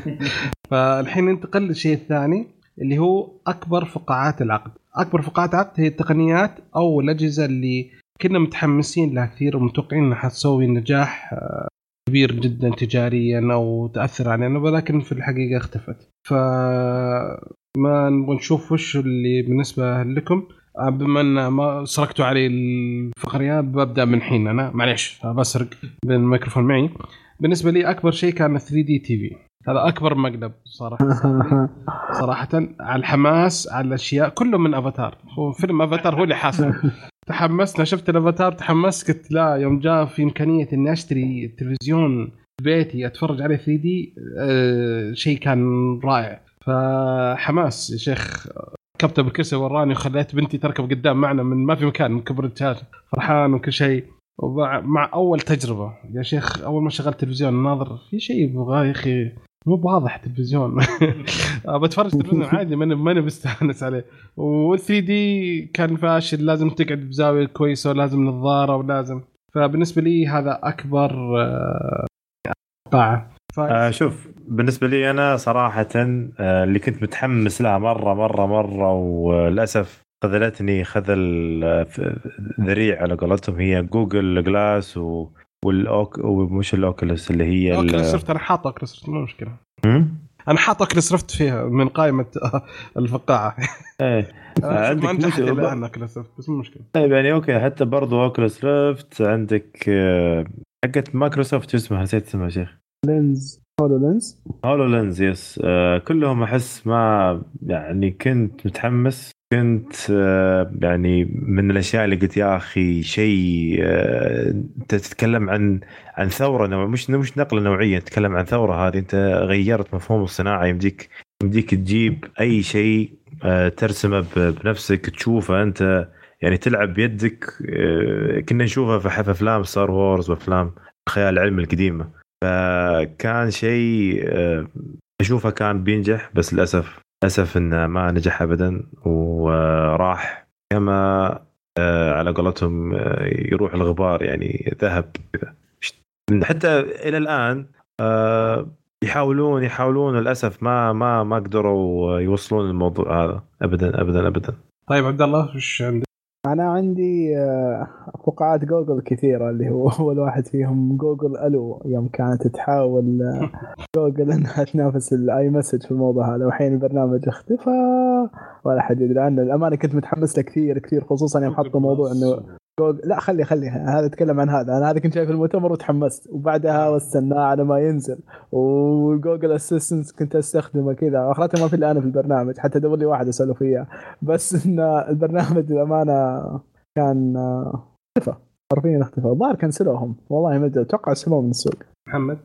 فالحين ننتقل للشيء الثاني اللي هو أكبر فقاعات العقد. أكبر فقاعات العقد هي التقنيات أو الأجهزة اللي كنا متحمسين لها كثير ومتوقعين إنها حتسوي نجاح آه، كبير جدا تجاريا أو تأثر علينا ولكن في الحقيقة اختفت. فما نبغى نشوف وش اللي بالنسبة لكم. بما إن ما سرقتوا علي الفقرية ببدأ من حين أنا. معليش بسرق بالميكروفون معي. بالنسبة لي أكبر شيء كان 3 دي تي في. هذا أكبر مقلب صراحة. صراحة على الحماس على الأشياء كله من أفاتار. هو فيلم أفاتار هو اللي حاصل. تحمسنا شفت الأفاتار تحمست قلت لا يوم جاء في إمكانية إني أشتري تلفزيون بيتي أتفرج عليه 3 دي آه شيء كان رائع. فحماس يا شيخ. ركبت بالكرسي وراني وخليت بنتي تركب قدام معنا من ما في مكان من كبر الشاشه فرحان وكل شيء. مع أول تجربة. يا شيخ أول ما شغلت تلفزيون ناظر في شيء يبغاه يا أخي؟ مو واضح تلفزيون بتفرج تلفزيون عادي ماني ماني بستانس عليه. وال 3 دي كان فاشل لازم تقعد بزاوية كويسة ولازم نظارة ولازم. فبالنسه لي هذا أكبر آه، قاعه آه شوف بالنسبة لي أنا صراحة آه اللي كنت متحمس لها مرة مرة مرة وللأسف خذلتني خذل آه، ذريع على قولتهم هي جوجل جلاس و والاوك ومش الأوكلس اللي هي أوكلس ريفت أنا حاط أوكلس ريفت مو مشكلة؟ أنا حاط أوكلس ريفت فيها من قائمة الفقاعة. إيه. عندك ما نجحت أوكلس ريفت بس مو مشكلة. طيب يعني أوكي حتى برضو أوكلس ريفت عندك آه، حقت مايكروسوفت شو اسمها؟ نسيت اسمها يا شيخ. لينز هولو لينز. هولو لينز yes. آه كلهم أحس ما يعني كنت متحمس. كنت آه يعني من الأشياء اللي قلت يا أخي شيء آه انت تتكلم عن عن ثورة نوع مش مش نقلة نوعية تتكلم عن ثورة هذه. أنت غيرت مفهوم الصناعة. يمديك يمديك تجيب أي شيء آه ترسمه بنفسك تشوفه. أنت يعني تلعب بيدك آه كنا نشوفها في أفلام ستار وورز وأفلام الخيال العلمي القديمة. فكان شيء آه، أشوفه كان بينجح بس للأسف للأسف إنه ما نجح ابدا وراح كما آه، على قولتهم آه، يروح الغبار يعني ذهب حتى إلى الآن يحاولون يحاولون للأسف ما ما ما قدروا يوصلون الموضوع هذا. ابدا ابدا ابدا. طيب عبد الله وش عندك؟ أنا عندي آه، فقاعات جوجل كثيرة اللي هو أول واحد فيهم جوجل ألو يوم كانت تحاول آه، جوجل إنها تنافس الاي مسج في الموضوع هذا. وحين البرنامج اختفى ولا حد يدري عنه. الامانه كنت متحمس له كثير كثير خصوصا يوم حطوا موضوع إنه جوجل لا خلي خلي هذا اتكلم عن هذا. أنا هذا كنت شايف المؤتمر وتحمست. وبعدها واستناه على ما ينزل. وجوجل اسيستنت كنت أستخدمه كذا. اخرتها ما في إلا أنا في البرنامج. حتى دور لي واحد أسأله فيها. بس إن البرنامج للأمانة كان آه، اختفى. حرفيا اختفى. الظاهر كنسلوهم. والله ما أدري. أتوقع سلوه من السوق. محمد؟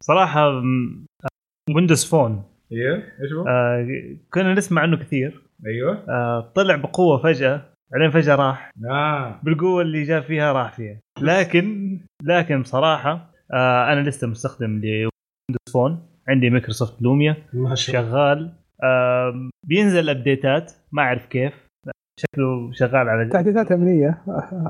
صراحة Windows Phone أيوه إيش هو؟ آه، كنا نسمع عنه كثير. أيوه. آه، طلع بقوة فجأة. بعدين فجأة راح. آه. بالقوة اللي جاء فيها راح فيها. لكن لكن بصراحة آه، أنا لسه مستخدم ل Windows Phone عندي Microsoft Lumia ما شغال. آم، بينزل update ات ما أعرف كيف. شكله شغال على تحديثات أمنية.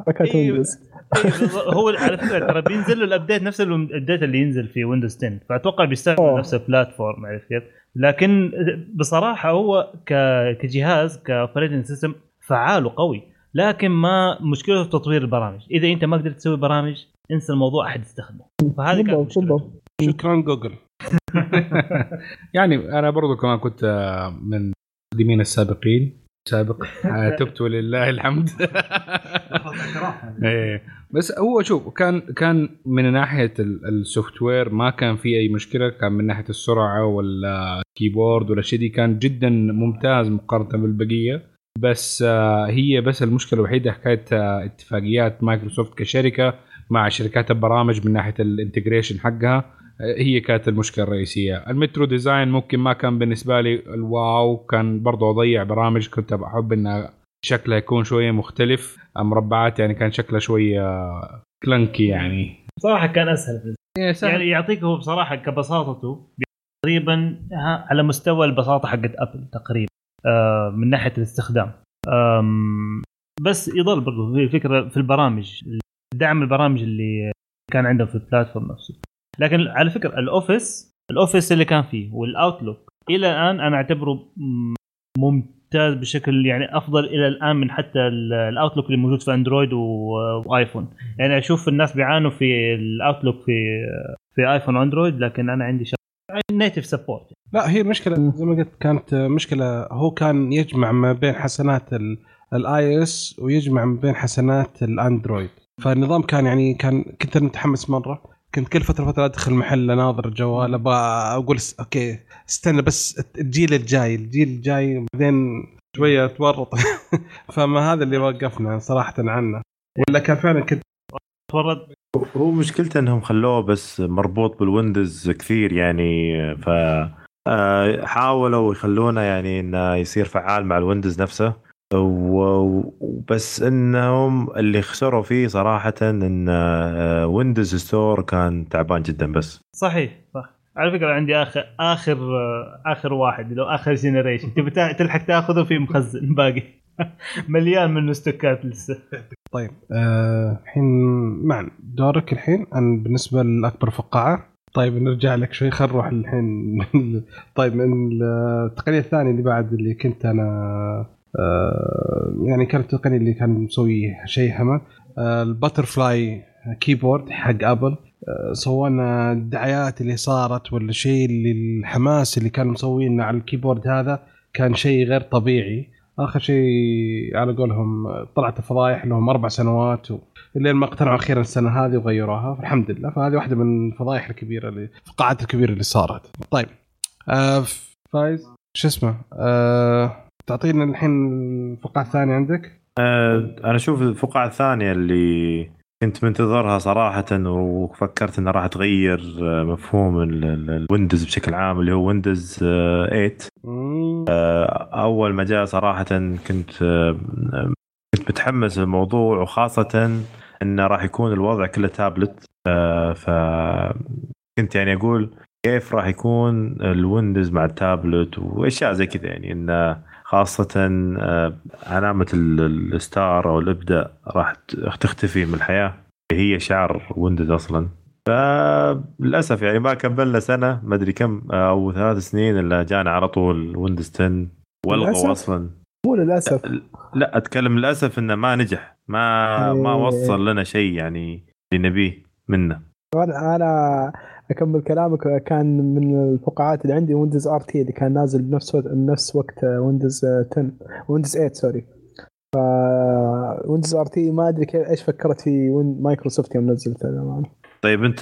حركات إيه. ويندوز إيه، هو على فكرة ترى بينزل له ال update نفس ال update اللي ينزل في Windows 10 فأتوقع بيستخدم أوه. نفس ال platform عرفت كيف؟ لكن بصراحة هو. كجهاز ك operating system فعال وقوي. لكن ما مشكلته في تطوير البرامج. إذا أنت ما قدرت تسوي برامج انسى الموضوع أحد يستخدمه. فهذه كانت بالضبط مشكلته. بالضبط شكرا جوجل. يعني أنا برضو كمان كنت آه، من المقدمين السابقين. سابق. آه، تبت ولله الحمد. إيه. بس هو شوف كان كان من ناحية ال software ما كان في أي مشكلة. كان من ناحية السرعة ولا ال keyboard ولا شيء دي كان جدا ممتاز مقارنة بالبقية. بس آه، هي بس المشكلة الوحيدة حكاية آه، اتفاقيات مايكروسوفت كشركة مع شركات البرامج من ناحية ال integration حقها هي كانت المشكلة الرئيسية. ال Metro design ممكن ما كان بالنسبة لي ال wow كان برضو أضيع برامج كنت بحب انها شكلها يكون شوية مختلف. مربعات يعني كان شكلها شوية clunky يعني. بصراحة كان أسهل إيه، سهل. يعني يعطيك هو بصراحة كبساطته تقريبا على مستوى البساطة حقت ابل تقريبا. آه، من ناحية الاستخدام. بس يظل برضو في فكرة في البرامج دعم البرامج اللي كان عندهم في ال platform نفسه. لكن على فكرة ال Office ال Office اللي كان فيه وال Outlook إلى الآن أنا أعتبره ممتاز بشكل يعني أفضل إلى الآن من حتى ال- ال Outlook اللي موجود في أندرويد وايفون يعني أشوف الناس بيعانوا في ال Outlook في في آيفون وأندرويد لكن أنا عندي native support لا هي المشكلة زي ما قلت كانت مشكلة. هو كان يجمع ما بين حسنات ال iOS ويجمع ما بين حسنات ال Android فالنظام كان يعني كان كنت متحمس مرة. كنت كل فترة فترة أدخل محل أناظر الجوال أبغى أقول okay استنى بس الجيل الجاي الجيل الجاي بعدين شوية تورط فما هذا اللي وقفنا صراحة عنه. ولا كان فعلا كنت تورط هو مشكلته إنهم خلوه بس مربوط بال Windows كثير يعني ف آه، حاولوا يخلونه يعني إنه يصير فعال مع ال Windows نفسه. وبس إنهم اللي خسروا فيه صراحة إن آه، Windows Store كان تعبان جدا بس. صحيح صح. على فكرة عندي آخر آخر آخر واحد لو آخر generation تبي تلحق تاخذه في مخزن باقي. مليان منه stock ات لسه. طيب آه، الحين معن دورك الحين. أنا بالنسبة لاكبر فقاعة. طيب نرجع لك شوي. خل نروح الحين. طيب من التقنية الثانية اللي بعد اللي كنت أنا آه، يعني كانت التقنية اللي كان مسوي شيء هما آه، ال butterfly keyboard حق أبل. آه، سوينا الدعايات اللي صارت ولا شيء اللي الحماس اللي كانوا مسوينه على ال keyboard هذا كان شيء غير طبيعي. آخر شيء على قولهم طلعت الفضايح لهم أربع سنوات و... ما اقتنعوا أخيرا السنة هذه وغيروها. فالحمد لله. فهذه واحدة من الفضايح الكبيرة اللي الفقاعات الكبيرة اللي صارت. طيب. آه فايز. شو اسمه؟ آه تعطينا الحين الفقاعة الثانية عندك؟ آه، أنا أشوف الفقاعة الثانية اللي كنت منتظرها صراحة وفكرت إنها راح تغير آه، مفهوم ال- ال- ال Windows بشكل عام اللي هو Windows آه، 8 مم. أول ما جاء صراحة كنت آه، كنت متحمس للموضوع وخاصة إنه راح يكون الوضع كله تابلت آه، ف كنت يعني أقول كيف راح يكون ال Windows مع التابلت وأشياء زي كذا يعني إنه خاصة آه، علامة ال- ال start أو الابدأ راح تختفي من الحياة. هي شعار Windows أصلا. فللأسف يعني ما كملنا سنة ما أدري كم آه، أو ثلاث سنين إلا جانا على طول Windows 10 والغوا للأسف. أصلا. مو للأسف. لا أتكلم للأسف إنه ما نجح. ما ما إيه. وصل لنا شيء يعني اللي نبيه منه. أنا أنا أكمل كلامك كان من الفقاعات اللي عندي Windows RT اللي كان نازل بنفس بنفس وقت Windows 10 Windows 8 sorry ف Windows RT ما أدري كيف إيش فكرت في وين مايكروسوفت يوم للأمانة. طيب أنت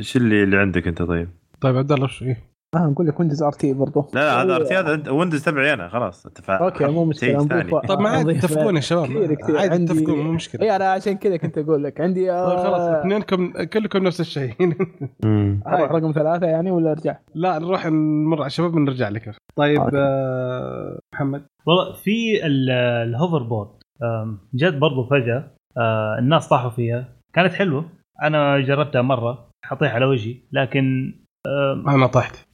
شو اللي اللي عندك أنت طيب؟ طيب عبد الله إيه؟ آه نقول لك Windows RT برضه لا لا هذا RT هذا أنت- Windows تبعي أنا خلاص اتفق okay مو مشكلة. طيب ما عاد تتفقون يا. شباب. كثير كثير. عادي عندي- تتفقون مو مشكلة. اي أنا عشان كذا كنت أقول لك. عندي طيب خلاص آه اثنينكم كلكم نفس الشيء. أروح رقم ثلاثة يعني ولا أرجع؟ لا نروح نمر على الشباب ونرجع لك. طيب. آه محمد. والله في ال- الهوفر بورد جت برضو فجأة آه، الناس طاحوا فيها. كانت حلوة. أنا جربتها مرة حطيها على وجهي لكن أنا طحت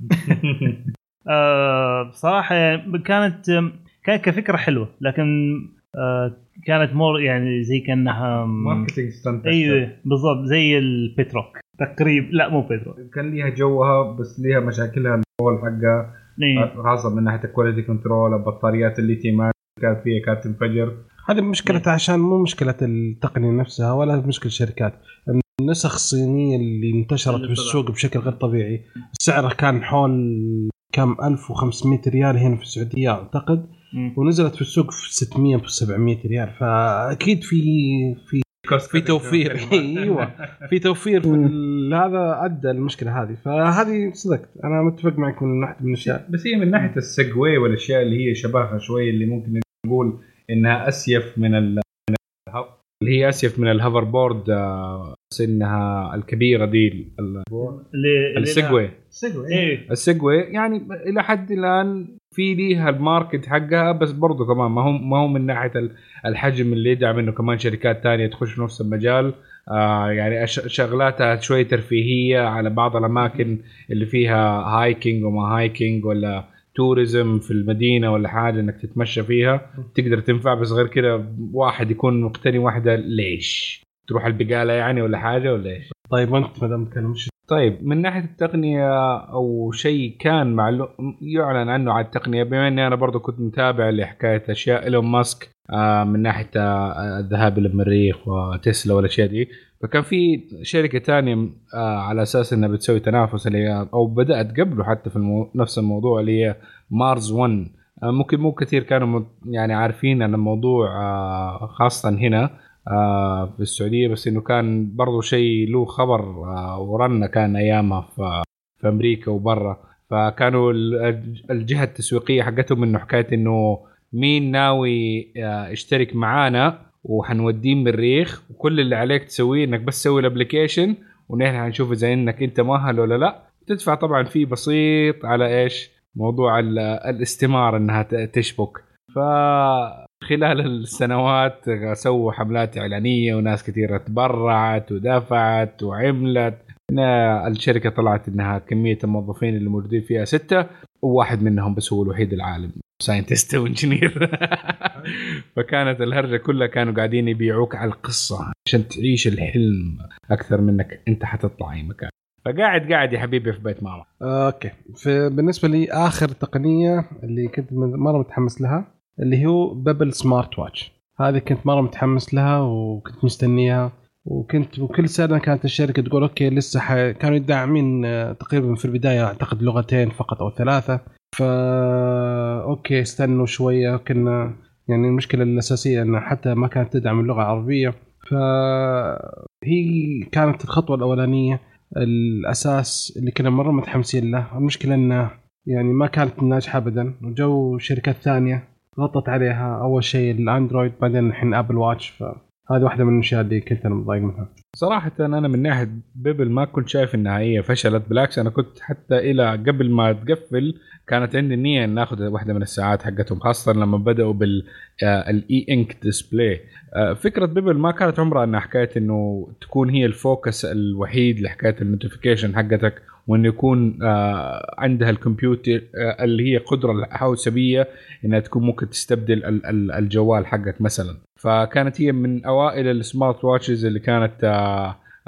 آه، بصراحة كانت كانت كفكرة حلوة لكن آه، كانت more يعني زي كأنها marketing stunt أيوه بالضبط زي البتروك. تقريبا لا مو بتروك كان ليها جوها بس ليها مشاكلها ال control حقها إيه. خاصه من ناحية ال quality control البطاريات الليثيوم كانت فيها كانت تنفجر. هذه مشكلة عشان مو مشكلة التقنية نفسها ولا مشكلة الشركات. النسخ الصينية اللي انتشرت اللي بالسوق بشكل غير طبيعي. سعرها كان حول كم؟ 1500 ريال هنا في السعودية أعتقد. مم. ونزلت في السوق في 600 في 700 ريال. فأكيد في في في توفير. أيوه. في توفير. في هذا أدى المشكلة هذه. فهذه صدقت. أنا متفق معك من ناحيه من الأشياء. بس هي من ناحية ال Segway والأشياء اللي هي شبهها شوي اللي ممكن نقول إنها أ safe من اللي هي أ safe من ال hoverboard آه، انها الكبيرة دي ال- اللي اللي السجوي السجوي إيه. السجوي يعني إلى حد الآن في ليها ال market حقها بس برضه كمان ما هو ما هو من ناحية ال- الحجم اللي يدعم إنه كمان شركات تانية تخش في نفس المجال. آه يعني شغلاتها شوي ترفيهية على بعض الأماكن اللي فيها hiking وما hiking ولا tourism في المدينة ولا حاجة إنك تتمشى فيها. تقدر تنفع بس غير كده واحد يكون مقتني واحدة ليش؟ تروح البقالة يعني ولا حاجة ولا إيش؟ طيب وانت ما دام طيب من ناحية التقنية أو شيء كان معلوم يعلن عنه على التقنية بما إني أنا برضو كنت متابع لحكاية أشياء إيلون ماسك آه، من ناحية آه، الذهاب إلى المريخ وتسلا والاشياء دي فكان في شركة ثانية على أساس إنها بتسوي تنافس اللي هي أو بدأت قبله حتى في المو... نفس الموضوع اللي هي مارز 1 آه، ممكن مو كثير كانوا يعني عارفين عن الموضوع آه، خاصة هنا آه، في السعودية بس إنه كان برضو شيء له خبر آه، ورنة كان أيامها في أمريكا وبرا. فكانوا ال- الجهة التسويقية حقتهم إنه حكاية إنه مين ناوي آه، يشترك معانا وحنوديه المريخ وكل اللي عليك تسويه إنك بس تسوي ال application ونحن حنشوف إذا إنك أنت مؤهل ولا لا. تدفع طبعا fee بسيط على إيش؟ موضوع ال- الاستمارة إنها تشبك. فخلال السنوات سووا حملات إعلانية وناس كثيرة تبرعت ودفعت وعملت. الشركة طلعت إنها كمية الموظفين اللي موجودين فيها ستة وواحد منهم بس هو الوحيد العالم scientist و engineer فكانت الهرجة كلها كانوا قاعدين يبيعوك على القصة عشان تعيش الحلم أكثر منك أنت حتطلع أي مكان. فقاعد قاعد يا حبيبي في بيت ماما. okay. فبالنسبة لي آخر تقنية اللي كنت مرة متحمس لها اللي هو Pebble smartwatch هذه كنت مرة متحمس لها وكنت مستنيها. وكنت وكل سنة كانت الشركة تقول okay لسه. كانوا يدعمين آه، تقريبا في البداية أعتقد لغتين فقط أو ثلاثة. فا okay استنوا شوية. كنا يعني المشكلة الأساسية ان حتى ما كانت تدعم اللغة العربية. فهي كانت الخطوة الأولانية. الأساس اللي كنا مرة متحمسين له. المشكلة إنه يعني ما كانت ناجحة ابدا. وجو شركات ثانية غطت عليها أول شيء ال Android بعدين الحين Apple Watch فهذه واحدة من الأشياء اللي كنت أنا متضايق منها. صراحة أنا من ناحية Pebble ما كنت شايف إنها هي فشلت بالعكس أنا كنت حتى إلى قبل ما تقفل كانت عندي النية إن ناخذ واحدة من الساعات حقتهم خاصة لما بدأوا بال e-ink display فكرة Pebble ما كانت عمرها إنها حكاية إنه تكون هي ال focus الوحيد لحكاية ال notification حقتك وإنه يكون آه، عندها الكمبيوتر آه، اللي هي قدرة الحوسبية إنها تكون ممكن تستبدل ال- ال- الجوال حقك مثلا. فكانت هي من أوائل ال smartwatches اللي كانت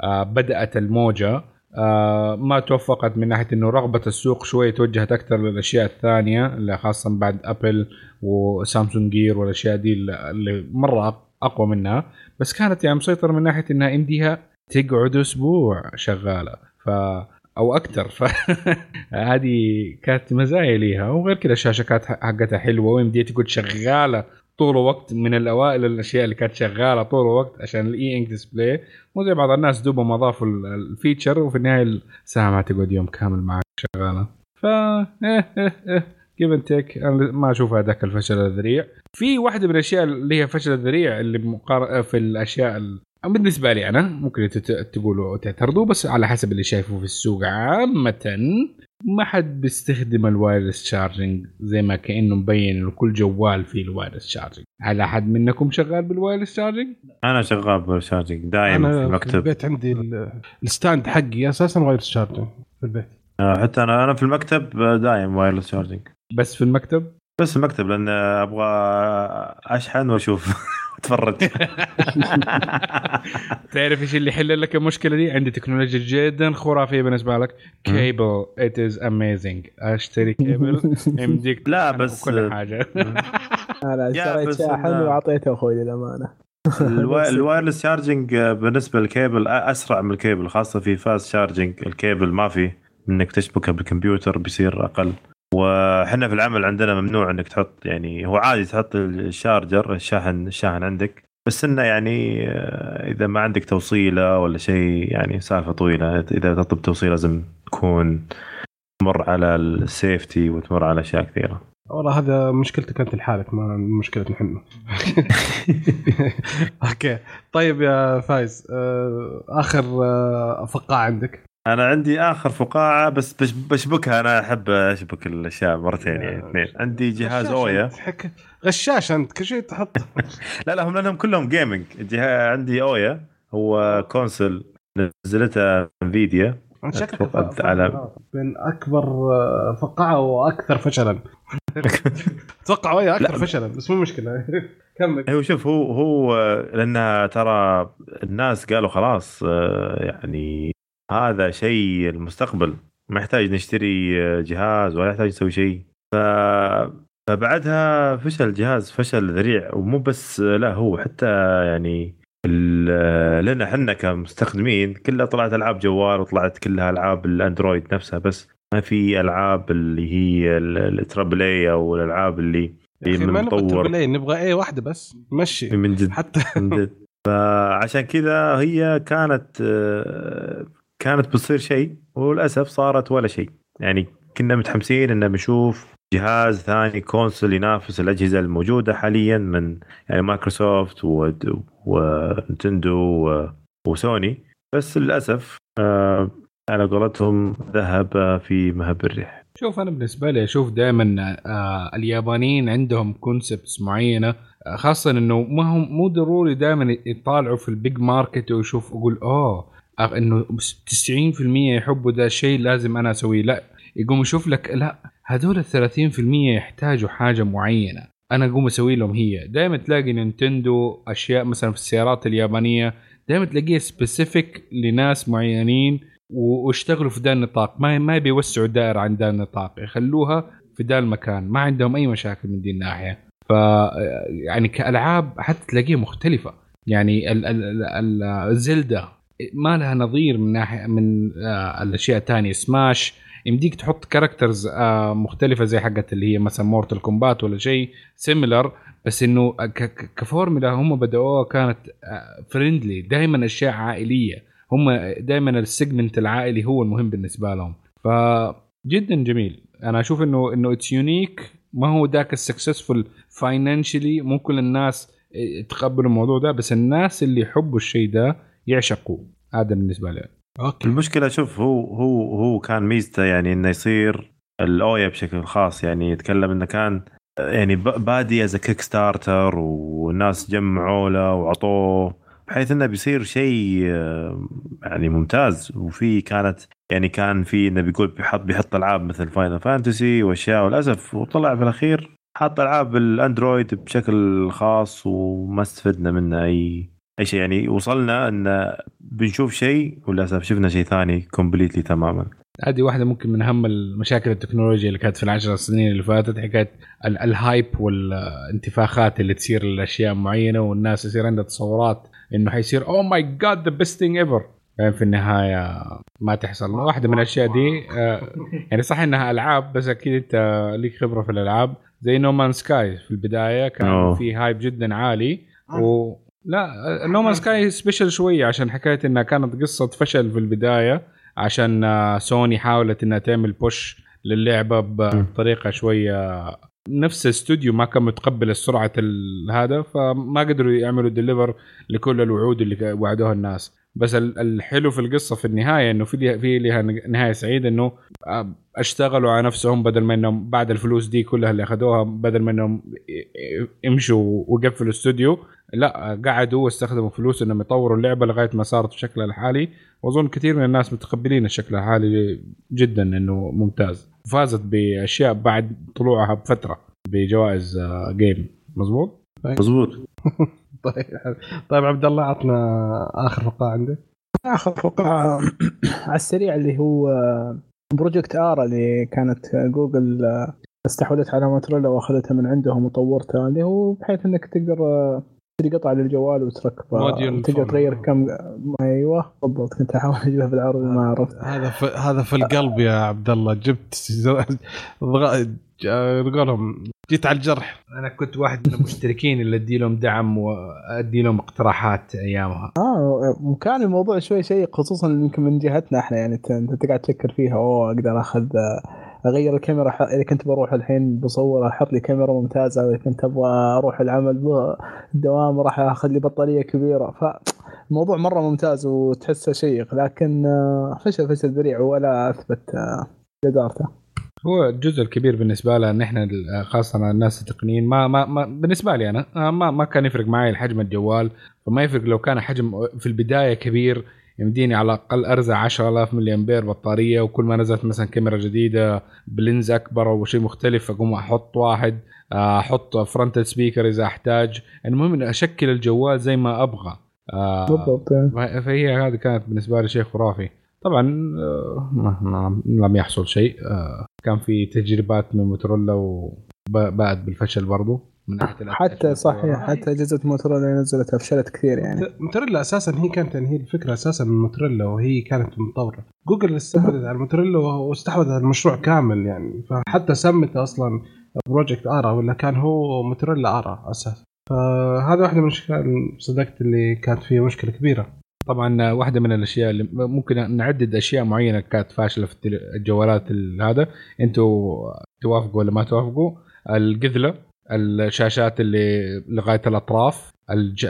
آه، بدأت الموجة. آه، ما توفقت من ناحية إنه رغبة السوق شوي توجهت أكثر للأشياء الثانية اللي خاصة بعد Apple و Samsung Gear والأشياء دي اللي- مرة أقوى منها. بس كانت يعني مسيطرة من ناحية إنها يمديها تقعد أسبوع شغالة ف أو أكثر. فهذه كانت مزايا ليها وغير كذا الشاشة كانت حقتها حلوة ويمديها تقعد شغالة طول الوقت من الأوائل الأشياء اللي كانت شغالة طول الوقت عشان ال e-ink display مو زي بعض الناس دوبهم أضافوا ال- feature وفي النهاية الساعة ما تقعد يوم كامل معك شغالة. ف give and take أنا ما أشوف هذاك الفشل الذريع. في واحدة من الأشياء اللي هي فشل الذريع اللي مقار... في الأشياء ال... بالنسبة لي أنا ممكن تقولوا تعترضوا بس على حسب اللي شايفه في السوق عامة. ما حد بيستخدم ال wireless charging زي ما كأنه مبين إنه كل جوال فيه ال wireless charging. هل أحد منكم شغال بال wireless charging؟ أنا شغال دايم في أنا في المكتب. البيت عندي ال- ال stand حقي أساسا wireless charging في البيت. آه، حتى أنا أنا في المكتب دايم wireless charging. بس في المكتب؟ بس المكتب لأن أبغى أشحن وأشوف. اتفرج تعرف إيش اللي يحل لك المشكلة دي؟ عندي تكنولوجيا جدا خرافية بالنسبة لك. cable it is amazing أشتري كيبل يمديك لا، بس- كل حاجة. أنا اشتريت شاحن وأعطيته أخوي للأمانة. الوا- ال wireless charging بالنسبة للكيبل أسرع من الكيبل خاصة في fast charging. الكيبل ما في إنك تشبكه بالكمبيوتر بيصير أقل. وحنا في العمل عندنا ممنوع انك تحط يعني هو عادي تحط ال charger الشاحن الشاحن عندك بس إنه يعني آه، إذا ما عندك توصيلة ولا شيء يعني سالفة طويلة إذا تطلب توصيلة لازم تكون تمر على ال safety وتمر على أشياء كثيرة. والله هذا مشكلتك أنت لحالك ما مشكلتنا إحنا okay. طيب يا فايز آه، آخر آه، فقاعه عندك. أنا عندي آخر فقاعة بس بش- بشبكها. أنا أحب أشبك الأشياء مرتين يعني اثنين. عندي جهاز Ouya. حك- غشاش أنت كل شيء تحط. لا لا هم لأنهم كلهم gaming عندي Ouya. هو console نزلتها Nvidia شكلك على- بين أكبر آه، فقاعة وأكثر فشلا. أتوقع ويا أكثر لا. فشلا بس مو مشكلة. كمل. هو شوف هو هو لأنها ترى الناس قالوا خلاص آه، يعني هذا شيء المستقبل. ما يحتاج نشتري جهاز ولا يحتاج نسوي شيء. ف فبعدها فشل الجهاز فشل ذريع ومو بس لا هو حتى يعني ال- لنا إحنا كمستخدمين كلها طلعت ألعاب جوال وطلعت كلها ألعاب الأندرويد نفسها بس ما في ألعاب اللي هي ال- ال triple A أو الألعاب اللي نبغى مطور. triple A نبغى اي واحدة بس مشي من جد حتى من جد. فعشان كذا هي كانت آه، كانت بتصير شيء وللأسف صارت ولا شيء. يعني كنا متحمسين إن بنشوف جهاز ثاني console ينافس الأجهزة الموجودة حاليا من يعني مايكروسوفت ونتندو و- وسوني بس للأسف آه، على قولتهم ذهب في مهب الريح. شوف أنا بالنسبة لي أشوف دائما آه اليابانيين عندهم concepts معينة آه، خاصه إنه ما هم مو ضروري دائما يطالعوا في ال big market ويشوف يقول أوه إنه بس 90% يحبوا ذا الشيء لازم أنا أسويه. لا يقوم يشوف لك لا هذول ال 30% يحتاجوا حاجة معينة. أنا أقوم أسوي لهم هي. دائما تلاقي نينتندو أشياء مثلا في السيارات اليابانية دائما تلاقيها specific لناس معينين واشتغلوا في ذا النطاق. ما ما بيوسعوا الدائرة عن ذا النطاق. يخلوها في ذا المكان. ما عندهم أي مشاكل من دي الناحية. ف يعني كألعاب حتى تلاقيها مختلفة. يعني ال ال ال زلدا ما لها نظير من ناحيه من آه الأشياء الثانية سماش يمديك تحط characters آه مختلفة زي حقت اللي هي مثلا مورتال كومبات ولا شيء similar بس إنه ك- كفورمولا هم بدأوها كانت friendly دائما أشياء عائلية. هم دائما ال segment العائلي هو المهم بالنسبة لهم. فجدا جميل. أنا أشوف إنه إنه it's unique ما هو ذاك ال successful financially مو كل الناس يتقبلوا الموضوع ده بس الناس اللي يحبوا الشيء ده يعشقوه هذا بالنسبة لي. okay. المشكلة شوف هو هو هو كان ميزته يعني إنه يصير الأويا بشكل خاص يعني يتكلم إنه كان يعني ب- بادي as Kickstarter والناس جمعوا له وعطوه بحيث إنه بيصير شيء يعني ممتاز. وفي كانت يعني كان في إنه بيقول بيحط بيحط ألعاب مثل فاينل فانتسي وأشياء وللأسف وطلع في الأخير حط ألعاب الأندرويد بشكل خاص وما استفدنا منه أي أي شيء يعني وصلنا إن بنشوف شيء وللأسف شفنا شيء ثاني completely تماما. هذه واحدة ممكن من أهم المشاكل التكنولوجيا اللي كانت في العشر سنين اللي فاتت حكاية ال- ال hype والانتفاخات اللي تصير لأشياء معينة والناس يصير عندها تصورات إنه حيصير oh my god the best thing ever في النهاية ما تحصل. واحدة من الأشياء دي آه، يعني صح إنها ألعاب بس أكيد أنت ليك خبرة في الألعاب. زي No Man's Sky في البداية كان. في hype جدا عالي و لا No Man's Sky special شوية عشان حكاية إنها كانت قصة فشل في البداية عشان آه، سوني حاولت إنها تعمل push للعبة بطريقة شوية نفس الاستوديو ما كان متقبل سرعة ال- هذا فما قدروا يعملوا deliver لكل الوعود اللي وعدوها الناس. بس ال- الحلو في القصة في النهاية إنه في في لها نهاية سعيدة إنه آه، اشتغلوا على نفسهم بدل ما إنهم بعد الفلوس دي كلها اللي أخذوها بدل ما إنهم يمشوا ويقفلوا الاستوديو لا قعدوا واستخدموا فلوس إنهم يطوروا اللعبة لغاية ما صارت بشكلها الحالي. وأظن كثير من الناس متقبلين الشكل الحالي جدا إنه ممتاز. فازت بأشياء بعد طلوعها بفترة بجوائز game مزبوط مزبوط طيب طيب عبد الله عطنا آخر فقره عندك آخر فقره على السريع اللي هو Project Ara اللي كانت جوجل استحوذت على موتوريلا وأخذتها من عندهم وطورتها اللي هو بحيث إنك تقدر تشتري قطعه للجوال وتركبها تقدر. تغير كم أيوه بالضبط كنت أحاول أجيبها بالعربي ما عرفت هذا في هذا في القلب يا عبد الله جبت ضغ- ج- قولهم جيت على الجرح. أنا كنت واحد من المشتركين اللي أدي لهم دعم وأدي لهم اقتراحات أيامها. آه وكان الموضوع شوي شيق خصوصا يمكن من جهتنا إحنا يعني انت تقعد تفكر فيها أوه أقدر أخذ أغير الكاميرا ح- إذا كنت بروح الحين بصور أحط لي كاميرا ممتازة وإذا كنت أبغى أروح العمل بالدوام راح أخذ لي بطارية كبيرة. فالموضوع مرة ممتاز وتحسه شيق لكن آه، فشل فشل ذريع ولا أثبت آه، جدارته. هو الجزء الكبير بالنسبة لنا إن إحنا خاصة الناس التقنيين ما ما, ما بالنسبة لي أنا آه، ما ما كان يفرق معي حجم الجوال فما يفرق لو كان حجم في البداية كبير يمديني على الأقل أرزع 10000 ملي أمبير بطارية وكل ما نزلت مثلا كاميرا جديدة ب lens أكبر أو شيء مختلف أقوم أحط واحد آه، أحط front speaker إذا أحتاج. المهم إني أشكل الجوال زي ما أبغى. آه، بالضبط. يعني. فهي هذه كانت بالنسبة لي شيء خرافي. طبعا لم يحصل شيء. كان في تجربات من موتورولا وباءت بالفشل برضو من ناحية. حتى صحيح حتى اجهزه موتورولا نزلتها فشلت كثير يعني. موتورولا أساسا هي كانت يعني هي الفكرة أساسا من موتورولا وهي كانت مطوره جوجل استحوذت على موتورولا واستحوذت على المشروع كامل يعني. فحتى سمته أصلا Project Ara ولا كان هو موتورولا Ara أساسا. فهذا واحدة من الاشياء اللي صدقت اللي كانت فيها مشكلة كبيرة. طبعا واحدة من الأشياء اللي ممكن نعدد أشياء معينة كانت فاشلة في الجوالات ال- هذا. أنتوا توافقوا ولا ما توافقوا؟ القذلة الشاشات اللي لغاية الأطراف الج...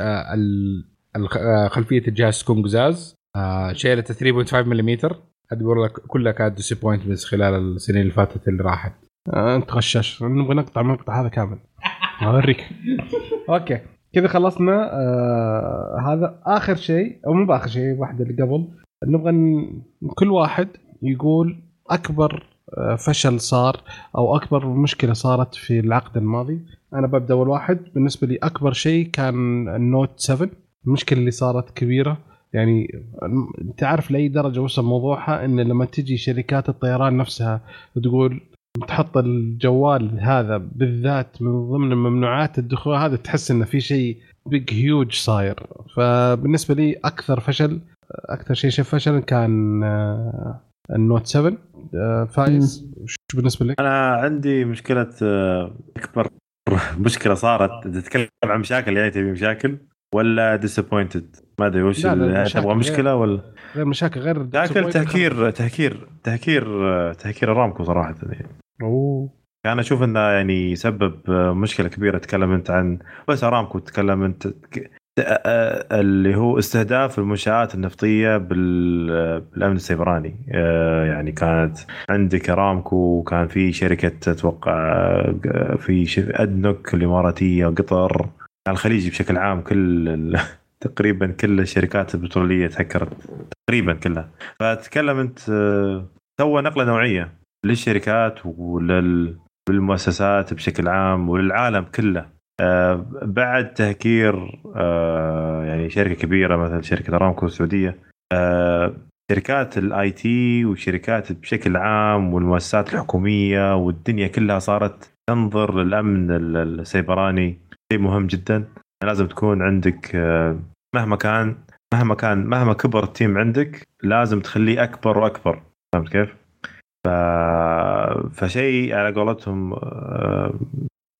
خلفية الجهاز تكون قزاز شيله 3.5 ملم هذه والله كلها كانت disappointments خلال السنين اللي فاتت اللي راحت. آه، انت غشاش. نبغى نقطع المقطع هذا كامل. أوريك. okay. كذا خلصنا آه هذا آخر شيء أو مو بآخر شيء واحدة اللي قبل. نبغى كل واحد يقول أكبر آه، فشل صار أو أكبر مشكلة صارت في العقد الماضي. أنا ببدأ أول واحد. بالنسبة لي أكبر شيء كان النوت 7 المشكلة اللي صارت كبيرة. يعني انت عارف لأي درجة وصل موضوعها؟ إن لما تجي شركات الطيران نفسها وتقول تحط الجوال هذا بالذات من ضمن ممنوعات الدخول هذا تحس إنه في شيء بيج هيوج صاير. فبالنسبة لي أكثر فشل أكثر شيء شيء فشل كان آه، النوت 7 آه، فايز وش بالنسبة لك؟ أنا عندي مشكلة آه، أكبر مشكلة صارت تتكلم عن مشاكل يعني تبي مشاكل ولا disappointed ما أدري وش تبغى. مشكلة ولا؟ غير مشاكل غير مشاكل تهكير تهكير تهكير تهكير أرامكو صراحة. يعني oh أنا أشوف إنه يعني يسبب آه، مشكلة كبيرة. تكلم أنت عن بس أرامكو تكلم أنت اللي هو استهداف المنشآت النفطية بال- آه، بالأمن السيبراني. يعني كانت عندك أرامكو وكان في شركة أتوقع آه، في أدنوك الإماراتية وقطر الخليجي بشكل عام كل تقريبا كل الشركات البترولية تهكرت تقريبا كلها. فتكلم أنت سوى نقلة نوعية للشركات ولل بالمؤسسات بشكل عام وللعالم كله. آه، بعد تهكير آه، يعني شركة كبيرة مثل شركة أرامكو السعودية آه، شركات ال IT وشركات بشكل عام والمؤسسات الحكومية والدنيا كلها صارت تنظر للأمن ال- السيبراني. شيء مهم جدا. لازم تكون عندك آه، مهما كان مهما كان مهما كبر ال team عندك لازم تخليه أكبر وأكبر. فهمت كيف؟ ف... فشيء على قولتهم آه،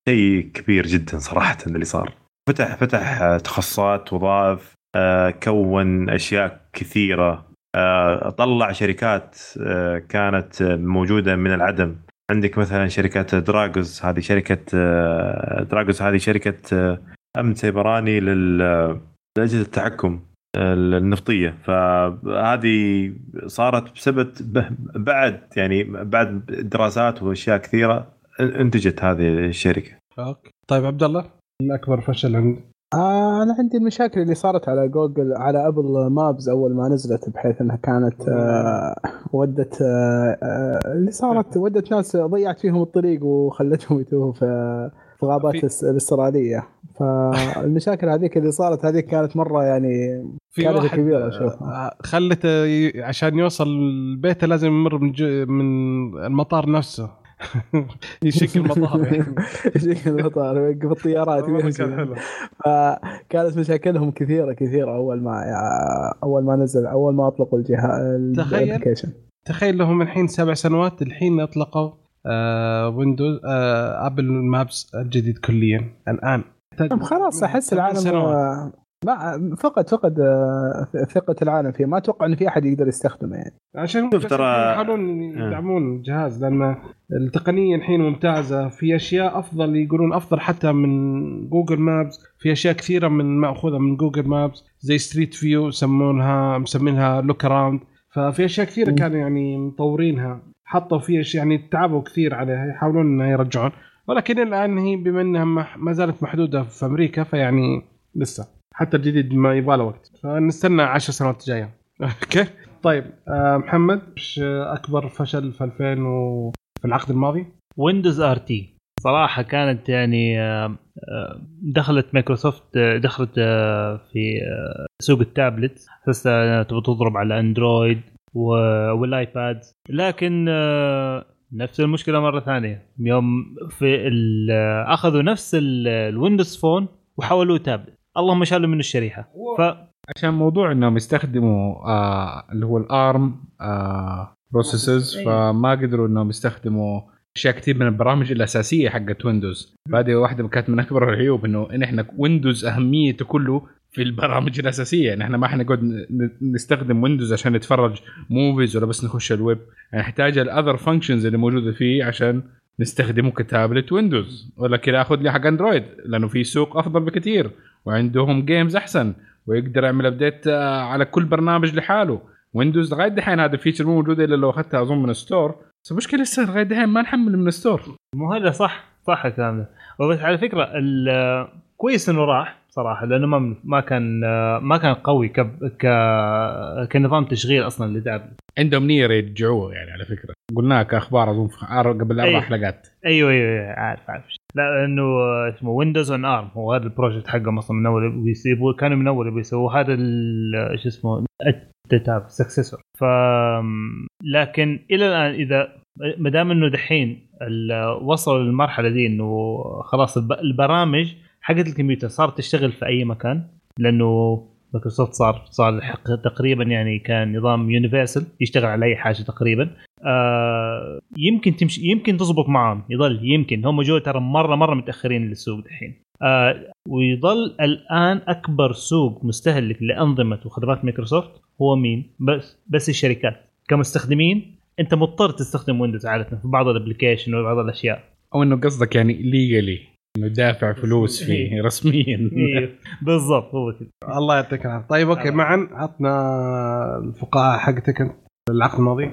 شيء كبير جدا صراحة اللي صار. فتح فتح تخصصات وظائف آه، كون أشياء كثيرة آه، طلع شركات آه، كانت موجودة من العدم. عندك مثلا شركة دراجوز هذه شركة آه، دراجوز هذه شركة آه، امن سيبراني لل- لأجهزة التحكم آه، النفطية. فهذه صارت بسبب بعد يعني بعد دراسات وأشياء كثيرة إنتجت هذه الشركة. okay. طيب عبد الله؟ الاكبر فشل عندك آه أنا عندي المشاكل اللي صارت على جوجل على Apple Maps أول ما نزلت بحيث إنها كانت آه ودت آه آه اللي صارت ودت ناس ضيعت فيهم الطريق وخلتهم يتوهوا. في في غابات في- الاسترالية فالمشاكل هذيك اللي صارت هذيك كانت مرة يعني في كارثة واحد كبيرة آه، أشوفها. خلته عشان يوصل بيته لازم يمر من جو من المطار نفسه يشكل مطار يعني. شكل المطار يوقف الطيارات فكانت مشاكلهم كثيرة كثيرة أول ما أول ما نزل أول ما أطلقوا الجهاز تخيل. تخيل لهم الحين سبع سنوات الحين أطلقوا آه Windows آه Apple Maps الجديد كليا. الآن طيب خلاص أحس ثمان العالم. آه، ما فقد فقد آه، ثقة العالم فيه ما أتوقع إن في أحد يقدر يستخدمه يعني. عشان شوف ترى- يحاولون يدعمون الجهاز لأن التقنية الحين ممتازة. في أشياء أفضل يقولون أفضل حتى من Google Maps في أشياء كثيرة من مأخوذة من Google Maps زي Street View يسمونها مسمينها Look Around ففي أشياء كثيرة مم. كانوا يعني مطورينها. حطوا فيها شيء يعني تعبوا كثير عليها يحاولون انها يرجعون. ولكن الآن هي بما إنها ما- زالت محدودة في أمريكا فيعني لسه حتى الجديد ما يبغى له وقت. فنستنى 10 سنوات جاية. okay؟ طيب آه محمد إيش أكبر فشل في 2000 و في العقد الماضي؟ Windows RT. صراحة كانت يعني آه، آه، دخلت مايكروسوفت دخلت في سوق التابلت تبغى تضرب على Android. وال iPad لكن آه، نفس المشكلة مرة ثانية. يوم في ال- آه، أخذوا نفس ال- ال Windows Phone وحولوه تابلت اللهم شالوا منه الشريحة. ف عشان موضوع إنهم يستخدموا آه اللي هو ال ARM آه processors أيوة. فما قدروا إنهم يستخدموا أشياء كثير من البرامج الأساسية حقت Windows فهذه واحدة كانت من أكبر العيوب إنه إن إحنا Windows أهميته كله في البرامج الأساسية. يعني إحنا ما حنقعد نستخدم Windows عشان نتفرج movies ولا بس نخش الويب يعني نحتاج ال other functions اللي موجودة فيه عشان نستخدمه ك tablet Windows ولا كده آخذ لي حق Android لأنه في سوق أفضل بكثير وعندهم games أحسن ويقدر يعمل update على كل برنامج لحاله. Windows لغاية دحين هذا ال feature مو موجودة إلا لو أخذتها أظن من store بس المشكلة لسه لغاية دحين ما نحمل من store مو هذا صح صح الكلام ده. وبس على فكرة ال- كويس إنه راح صراحة لأنه ما ما كان ما كان قوي ك ك كنظام تشغيل أصلا لتابلت عندهم نيه يرجعوه يعني على فكرة. قلناها كاخبار أظن قبل أربع أي. حلقات. أيوه أيوه أيوة، عارف عارف. لا إنه اسمه Windows on ARM هو هذا ال project حقهم أصلا من أول كانوا من أول بيسووا هذا ال- شو اسمه ال tab successor ف لكن إلى الآن إذا ما دام إنه دحين وصلوا للمرحلة دي إنه خلاص الب- البرامج حقت الكمبيوتر صارت تشتغل في أي مكان لأنه مايكروسوفت صار صار تقريبا يعني كان نظام universal يشتغل على أي حاجة تقريبا. آه يمكن تمشي يمكن تزبط معهم يضل يمكن. هم جو ترى مرة مرة متأخرين للسوق دحين. آه ويضل الآن أكبر سوق مستهلك لأنظمة وخدمات مايكروسوفت هو مين؟ بس بس الشركات. كمستخدمين انت مضطر تستخدم Windows عادة في بعض ال application وبعض الأشياء. أو إنه قصدك يعني legally إنه دافع فلوس فيه رسميا. إيه، بالضبط هو كذا الله يعطيك العافية. طيب okay آه. معاذ عطنا الفقاعة حقتك انت العقد الماضي.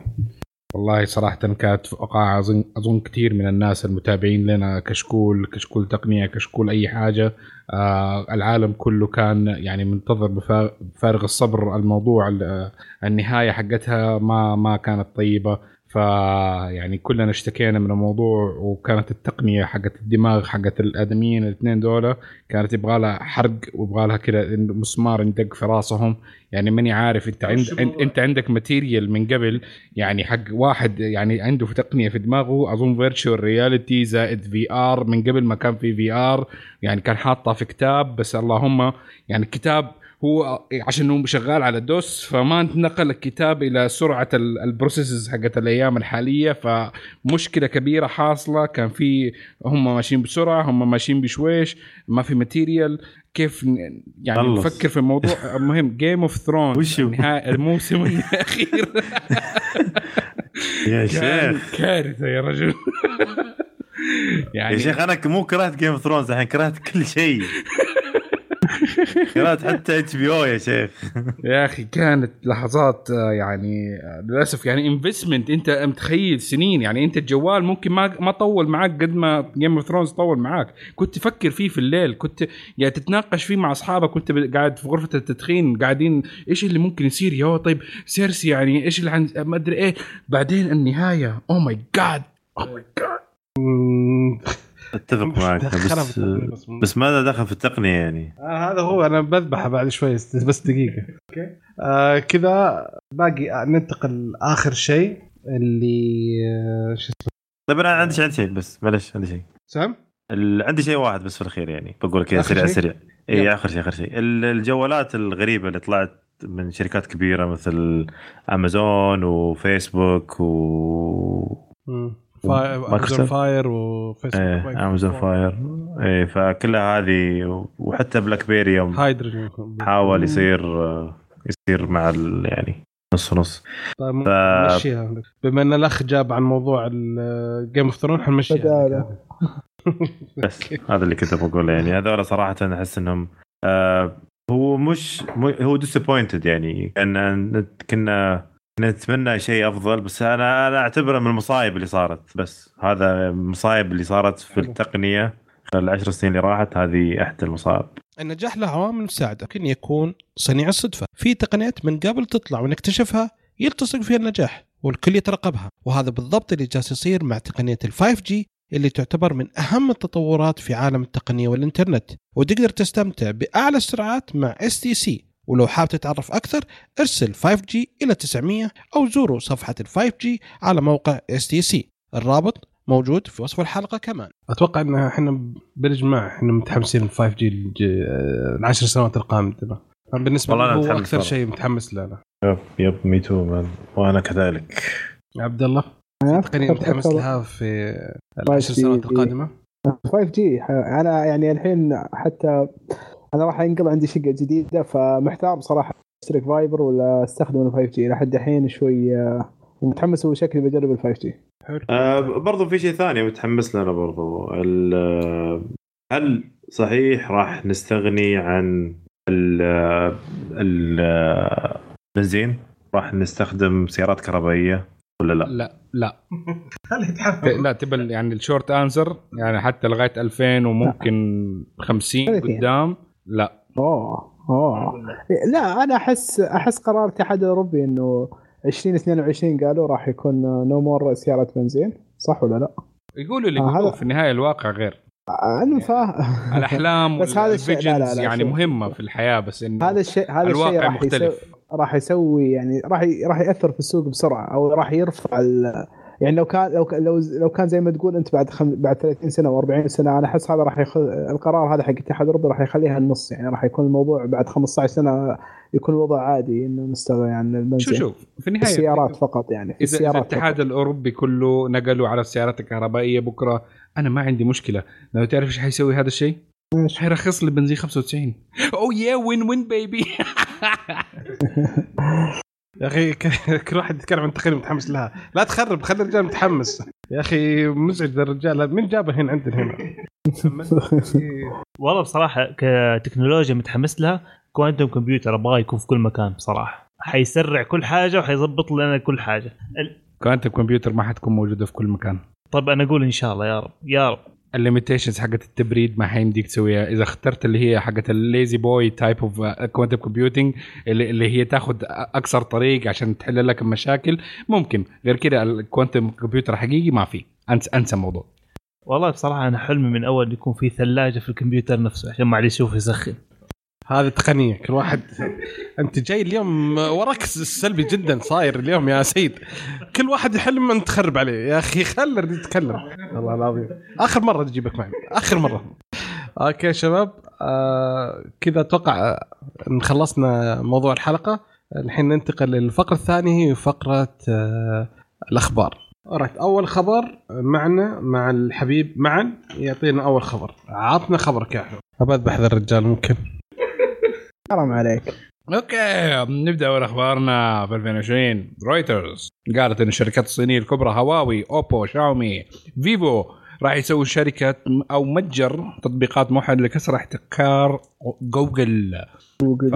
والله صراحة كانت فقاعة أظن أظن كثير من الناس المتابعين لنا كشكول كشكول تقنية كشكول أي حاجة. آه العالم كله كان يعني منتظر بفا- بفارغ الصبر. الموضوع ال- النهاية حقتها ما ما كانت طيبة. فيعني كلنا اشتكينا من الموضوع وكانت التقنية حقت الدماغ حقت الآدميين الاثنين دول كانت يبغى لها حرق ويبغى لها كده مسمار يندق في راسهم يعني ماني عارف انت عند؟ انت عندك material من قبل يعني حق واحد يعني عنده في تقنية في دماغه أظن virtual reality زائد VR من قبل ما كان في VR يعني كان حاطها في كتاب بس اللهم يعني كتاب هو عشان هو شغال على DOS فما نقل الكتاب إلى سرعة ال- processes حقت الأيام الحالية. فمشكلة كبيرة حاصلة كان في هم ماشيين بسرعة هم ماشيين بشويش ما في material كيف يعني خلص. نفكر في الموضوع؟ مهم Game of Throne وش الموسم الأخير. يا شيخ. كارثة يا رجل. يعني يا شيخ أنا مو كرهت Game of Thrones الحين كرهت كل شيء. كرهت حتى HBO يا شيخ. يا أخي كانت لحظات آه، يعني آه، للأسف يعني investment أنت متخيل سنين يعني أنت الجوال ممكن ما ما طول معك قد ما Game of Thrones طول معك كنت تفكر فيه في الليل كنت يعني تتناقش فيه مع أصحابك كنت قاعد في غرفة التدخين قاعدين إيش اللي ممكن يصير؟ يا طيب Cersei يعني إيش اللي عن ما أدري إيه. بعدين النهاية أو ماي جاد أو ماي جاد أتفق معك بس بس. ماذا دخل في التقنية يعني آه هذا هو أنا بذبحه بعد شوي بس دقيقة okay آه كذا باقي آه، ننتقل اخر شيء اللي آه شو اسمه طيب أنا عندي شيء عندي شيء بس معلش عندي شيء سام ال- عندي شيء واحد بس في الأخير يعني بقول كذا سريع؟ سريع اي. آخر شيء آخر شيء ال- الجوالات الغريبة اللي طلعت من شركات كبيرة مثل امازون وفيسبوك و مايكروسوفت. امازون فاير وفيسبوك إيه امازون فاير إيه فكلها هذه وحتى بلاك بيري يوم هايدروجين حاول يصير يصير مع ال يعني نص نص. طيب ف- نمشيها. بما إن الأخ جاب عن موضوع ال Game of Throne حنمشيها. بدالة. بس هذا اللي كنت بقوله. يعني هذول صراحة أحس إنهم آه هو مش هو ديسابوينتد يعني. كنا كنا نتمنى شيء أفضل بس أنا أنا أعتبره من المصايب اللي صارت بس هذا المصايب اللي صارت في. التقنية خلال العشر سنين اللي راحت هذه إحدى المصائب النجاح له عوامل مساعدة ممكن يكون صنيع الصدفة. في تقنيات من قبل تطلع ونكتشفها يلتصق فيها النجاح والكل يترقبها وهذا بالضبط اللي جالس يصير مع تقنية ال 5G اللي تعتبر من أهم التطورات في عالم التقنية والإنترنت. وتقدر تستمتع بأعلى السرعات مع STC ولو حاب تتعرف أكثر ارسل 5G إلى 900 أو زوروا صفحة ال 5G على موقع STC الرابط موجود في وصف الحلقة كمان. أتوقع إن إحنا بالإجماع إحنا متحمسين ل 5G العشر سنوات القادمة. بالنسبة والله لي أنا هو مرة. شيء متحمس له أنا. yep yep me too man وأنا كذلك. عبد الله أنا أفكر- متحمس لها في العشر 5G سنوات القادمة. 5G أنا يعني الحين حتى أنا راح ينقل عندي شقة جديدة فمحتار بصراحة أشترك فايبر ولا استخدم ال 5G لحد الحين شوي آه، ومتحمس وشكلي بجرب ال 5G آه برضو في شيء ثاني متحمس له أنا برضو. آه، هل صحيح راح نستغني عن ال ال آه، البنزين راح نستخدم سيارات كهربائية ولا لا؟ لا لا. لا تبى يعني ال short answer يعني حتى لغاية 2000 وممكن 50 ثلاثين. قدام. لا. أوه أوه. لا أنا أحس أحس قرار الاتحاد الأوروبي إنه 2022 قالوا راح يكون no more سيارات بنزين صح ولا لا؟ يقولوا اللي آه، في النهاية الواقع غير. أنا فاهم الأحلام بس هذا الشيء- لا، لا، لا، يعني شوف. مهمة في الحياة بس انه هذا الشيء هذا الشيء راح يسوي مختلف. راح يسوي يعني راح ي- راح يأثر في السوق بسرعة أو راح يرفع ال- يعني لو كان لو لو لو كان زي ما تقول أنت بعد خم... بعد 30 سنة أو 40 سنة أنا أحس هذا راح يخ... القرار هذا حق الاتحاد الاوروبي راح يخليها النص يعني راح يكون الموضوع بعد 15 سنة يكون الوضع عادي إنه نستغني عن شو البنزين شوف في النهاية السيارات فقط يعني في إذا الاتحاد. الأوروبي كله نقلوا على السيارات الكهربائية بكرة أنا ما عندي مشكلة. لو تعرف إيش حيسوي هذا الشيء؟ إيش؟ حيرخص لي بنزين 95 اوه يا وين وين بيبي يا أخي كل واحد يتكلم عن تقنيه متحمس لها. لا تخرب خلي الرجال متحمس. يا أخي مزعج الرجال. من جابه هنا عندنا هنا؟ والله بصراحة كتكنولوجيا متحمس لها كوانتم كمبيوتر أبغاه يكون في كل مكان بصراحة. حيسرع كل حاجة وحيظبط لنا كل حاجة. quantum computer ما حتكون موجودة في كل مكان. طب أنا أقول إن شاء الله يا رب يا رب. ال limitations حقت التبريد ما حيمديك تسويها. إذا اخترت اللي هي حقت ال lazy boy type of quantum computing اللي هي تاخذ أقصر طريق عشان تحل لك المشاكل ممكن. غير كده ال quantum computer حقيقي ما في. انسى أنسى الموضوع. والله بصراحة أنا حلمي من أول يكون في ثلاجة في الكمبيوتر نفسه عشان ما عاد يشوف يسخن. هذه تقنية كل واحد. أنت جاي اليوم وراك سلبي جدا صاير اليوم يا سيد. كل واحد يحلم ان تخرب عليه. يا أخي خلنا يتكلم. والله العظيم. آخر مرة تجيبك معي. آخر مرة. okay شباب. آه كذا أتوقع آه، إن خلصنا موضوع الحلقة. الحين ننتقل للفقرة الثانية هي فقرة آه الأخبار. رحت أول خبر معنا مع الحبيب معا يعطينا أول خبر. عطنا خبرك يا احمد ابى اذبح ذا الرجال ممكن؟ حرام عليك. okay نبدأ أول أخبارنا في 2020 رويترز قالت إن الشركات الصينية الكبرى هواوي أوبو شاومي فيفو راح يسوي شركة أو متجر تطبيقات موحد لكسر احتكار جوجل. جوجل. ف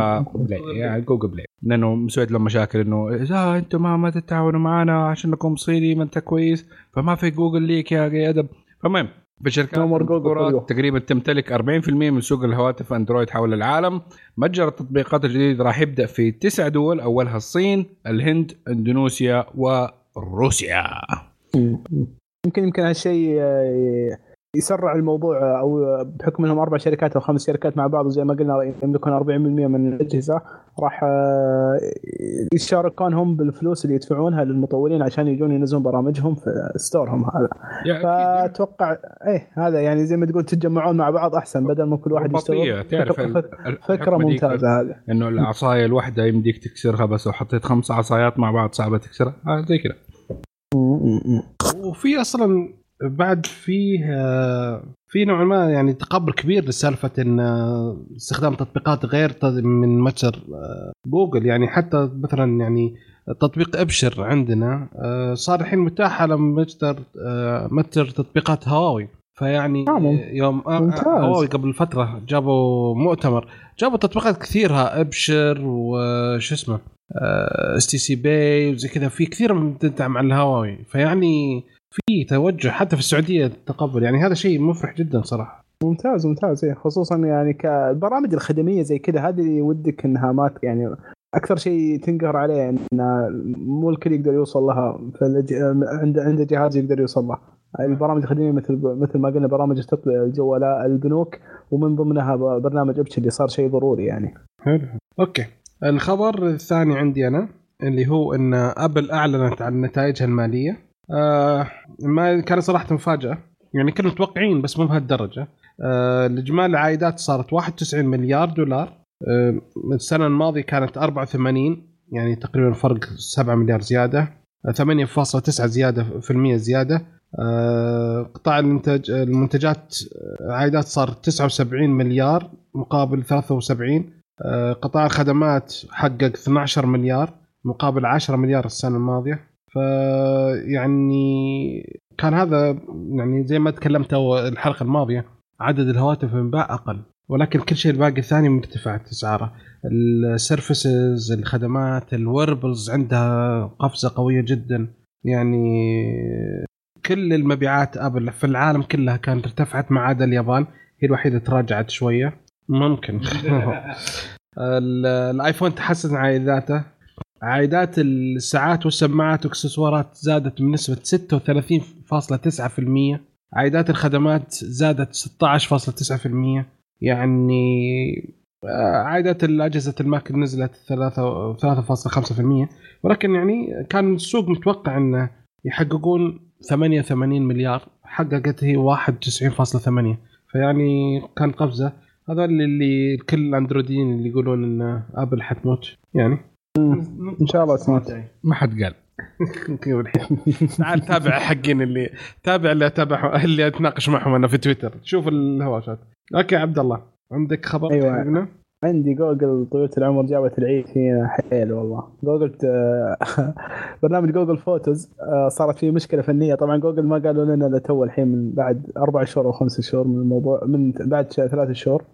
يعني جوجل بلاي لأنه مسوية لهم مشاكل إنه اذا أنتم ما ما تتعاونوا معنا عشان انكم صيني ما أنت كويس. فما في جوجل ليك يا أخي أدب. فالمهم في شركات No more Google المذكورات for you. تقريبا تمتلك 40% من سوق الهواتف أندرويد حول العالم. متجر التطبيقات الجديد راح يبدأ في تسع دول أولها الصين الهند إندونيسيا وروسيا. يمكن يمكن هالشيء آه، يسرع الموضوع آه، أو بحكم إنهم أربع شركات أو خمس شركات مع بعض زي ما قلنا يملكون 40% من الأجهزة. راح آه، يشاركون هم بالفلوس اللي يدفعونها للمطورين عشان يجون ينزلون برامجهم في ستورهم هذا. فأتوقع إيه هذا يعني زي ما تقول تتجمعون مع بعض أحسن بدل ما كل واحد يشتغل تعرف فكرة ممتازة هذه. إنه العصاية الواحدة يمديك تكسرها بس لو حطيت خمس عصايات مع بعض صعبة تكسرها. آه زي كذا. وفي أصلا بعد فيه آه، في نوعا ما يعني تقبل كبير لسالفة إن آه، استخدام تطبيقات غير من متجر آه، جوجل. يعني حتى مثلا يعني تطبيق أبشر عندنا آه، صار الحين متاح على متجر متجر تطبيقات هواوي. فيعني يوم. هواوي قبل فترة جابوا مؤتمر. جابوا تطبيقات كثيرها أبشر وش اسمه STC Pay وزي كذا. في كثير من تدعم على الهواوي. فيعني في توجه حتى في السعودية التقبل يعني هذا شيء مفرح جدا صراحة. ممتاز ممتاز. إيه. خصوصا يعني كالبرامج الخدمية زي كذا هذه اللي ودك إنها ما يعني أكثر شيء تنقهر عليه إن مو الكل يقدر يوصل لها فالج... عند عند جهاز يقدر يوصل لها البرامج الخدمية مثل مثل ما قلنا برامج التطبيق الجوالات البنوك ومن ضمنها برنامج أبشر اللي صار شيء ضروري يعني. حلو. أوكي. الخبر الثاني عندي أنا اللي هو إن أبل أعلنت عن نتائجها المالية. آه ما كان صراحة مفاجأة. يعني كنا متوقعين بس مو بهالدرجة. آه الاجمالي العائدات صارت 91 مليار دولار. آه السنة الماضية كانت 84 يعني تقريبا فرق 7 مليار زيادة. آه، 8.9 زيادة في المية زيادة. آه، قطاع المنتج المنتجات آه، عائدات صارت 79 مليار مقابل 73 آه، قطاع الخدمات حقق 12 مليار مقابل 10 مليار السنة الماضية. ف يعني كان هذا يعني زي ما تكلمت الحلقة الماضية عدد الهواتف المباع أقل ولكن كل شيء الباقي الثاني مرتفعت اسعاره ال services الخدمات ال wearables عندها قفزة قوية جدا. يعني كل المبيعات أبل في العالم كلها كانت ارتفعت ما عدا اليابان هي الوحيدة تراجعت شوية. ممكن. ال- الآيفون تحسن عائداته عائدات الساعات والسماعات واكسسوارات زادت بنسبة 36.9% عائدات الخدمات زادت 16.9% يعني آه، عائدات اجهزه الماك نزلت 3 3.5% ولكن يعني كان السوق متوقع إنه يحققون 88 مليار. حققت هي 91.8 فيعني كان قفزة. هذول اللي كل الأندرويديين اللي يقولون إن آبل حتموت يعني. إن شاء الله تموت ما حد قال. تعال تابع حقين اللي تابع اللي اتابع اللي أتناقش معهم أنا في تويتر. شوف الهواشات. okay عبد الله عندك خبر أيوة. تحرقنا؟ عندي جوجل طويلة العمر جابت العيد فينا. حيل والله. جوجل ت... برنامج Google Photos آه، صارت فيه مشكلة فنية. طبعا جوجل ما قالوا لنا إلا تو الحين من بعد أربع شهور أو خمس شهور من الموضوع من بعد ثلاث شهور.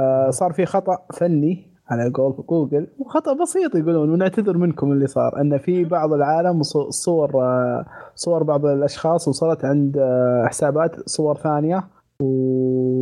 آه، صار في خطأ فني. على قول جوجل وخطأ بسيط يقولون ونعتذر منكم اللي صار أن في بعض العالم صو- صور آه، صور بعض الأشخاص وصلت عند آه، حسابات صور ثانية و...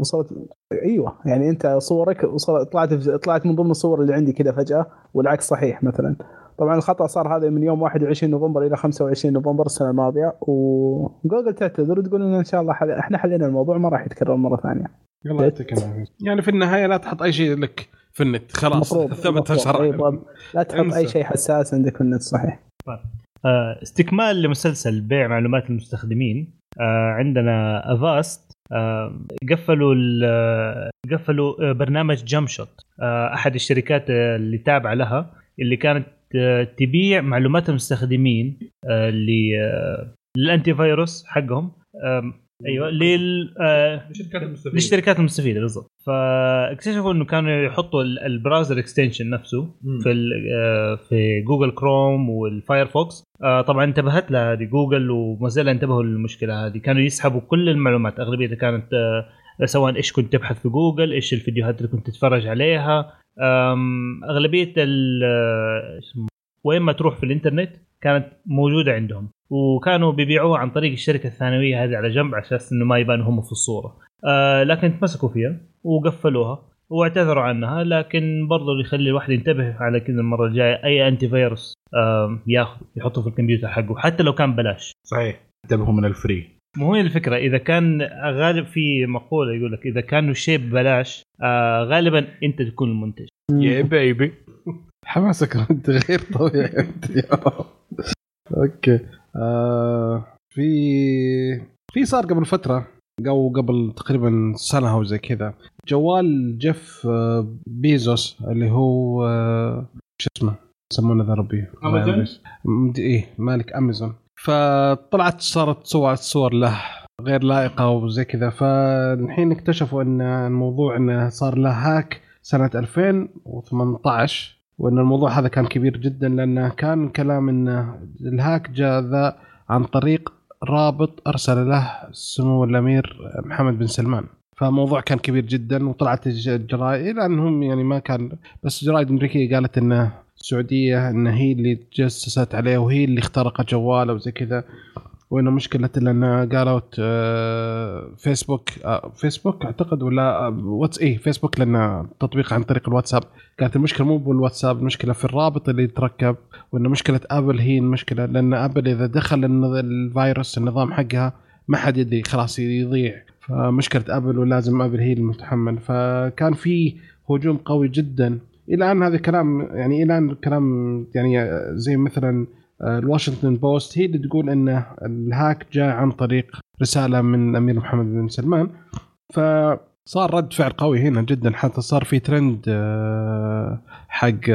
وصلت أيوه يعني أنت صورك وصل... طلعت طلعت من ضمن الصور اللي عندي كذا فجأة والعكس صحيح مثلا. طبعا الخطأ صار هذا من يوم 21 نوفمبر إلى 25 نوفمبر السنة الماضية وجوجل تعتذر وتقول إن ان شاء الله حل... إحنا حلينا الموضوع ما راح يتكرر مرة ثانية. الله يعطيك العافية. يعني في النهاية لا تحط أي شيء لك في النت. خلاص ثبت المفروض. شرعا أي طب لا تحط انسى. اي شيء حساس عندك في النت صحيح. آه، استكمال لمسلسل بيع معلومات المستخدمين. آه، عندنا Avast آه، قفلوا ال- قفلوا برنامج Jumpshot آه، أحد الشركات اللي تابعة لها اللي كانت تبيع معلومات المستخدمين آه، آه، لل antivirus حقهم أيوه لل آه، الشركات المستفيدة. للشركات المستفيدة بالضبط. فاكتشفوا إنه كانوا يحطوا ال- ال browser extension نفسه في في جوجل كروم والفايرفوكس طبعا انتبهت لها هذه جوجل وموزيلا انتبهوا للمشكلة هذه. كانوا يسحبوا كل المعلومات أغلبيتها كانت سواء إيش كنت تبحث في جوجل إيش الفيديوهات اللي كنت تتفرج عليها. أغلبية ال وين ما تروح في الإنترنت كانت موجودة عندهم. وكانوا بيبيعوها عن طريق الشركة الثانوية هذه على جنب على أساس إنه ما يبانوا هم في الصورة. آه لكن تمسكوا فيها وقفلوها واعتذروا عنها لكن برضو اللي يخلي الواحد ينتبه على كذا المرة الجاية أي anti-virus آه ياخذ يحطه في الكمبيوتر حقه حتى لو كان بلاش. صحيح. انتبهوا من ال free. مو هي الفكرة إذا كان غالب في مقولة يقول لك إذا كان شيء ببلاش آه غالبا أنت تكون المنتج. يا baby حماسك أنت غير طبيعي. okay. آه في في صار قبل فترة أو قبل تقريبا سنة أو زي كذا جوال جيف آه، بيزوس اللي هو آه، شو اسمه؟ يسمونه ذا ربي أمازون؟ مد- إيه مالك امازون فطلعت صارت صور صور له غير لائقة وزي كذا. فالحين اكتشفوا أن الموضوع انه صار له هاك سنة 2018 وأن الموضوع هذا كان كبير جدا لأنه كان كلام انه ال hack جاء ذا عن طريق رابط أرسل له سمو الأمير محمد بن سلمان. فموضوع كان كبير جدا وطلعت الج- الجرائد لأنهم يعني ما كان بس جرائد أمريكية قالت انه السعودية إن هي اللي تجسست عليه وهي اللي اخترقت جواله وزي كذا. وإنه مشكلة لأن قالوا آه، فيسبوك آه، فيسبوك أعتقد ولا آه، واتس إيه فيسبوك لأن تطبيق عن طريق الواتساب. كانت المشكلة مو بالواتساب المشكلة في الرابط اللي يتركب. وان مشكلة ابل هي المشكلة لأن ابل إذا دخل الفيروس النظام حقها ما حد يدري خلاص يضيع. فمشكلة ابل ولازم ابل هي المتحمل. فكان في هجوم قوي جدا. إلى أن هذا الكلام يعني إلى أن الكلام يعني زي مثلا آه، الواشنطن بوست هي اللي تقول إن ال hack جاء عن طريق رسالة من الامير محمد بن سلمان. فصار رد فعل قوي هنا جدا حتى صار في ترند آه، حق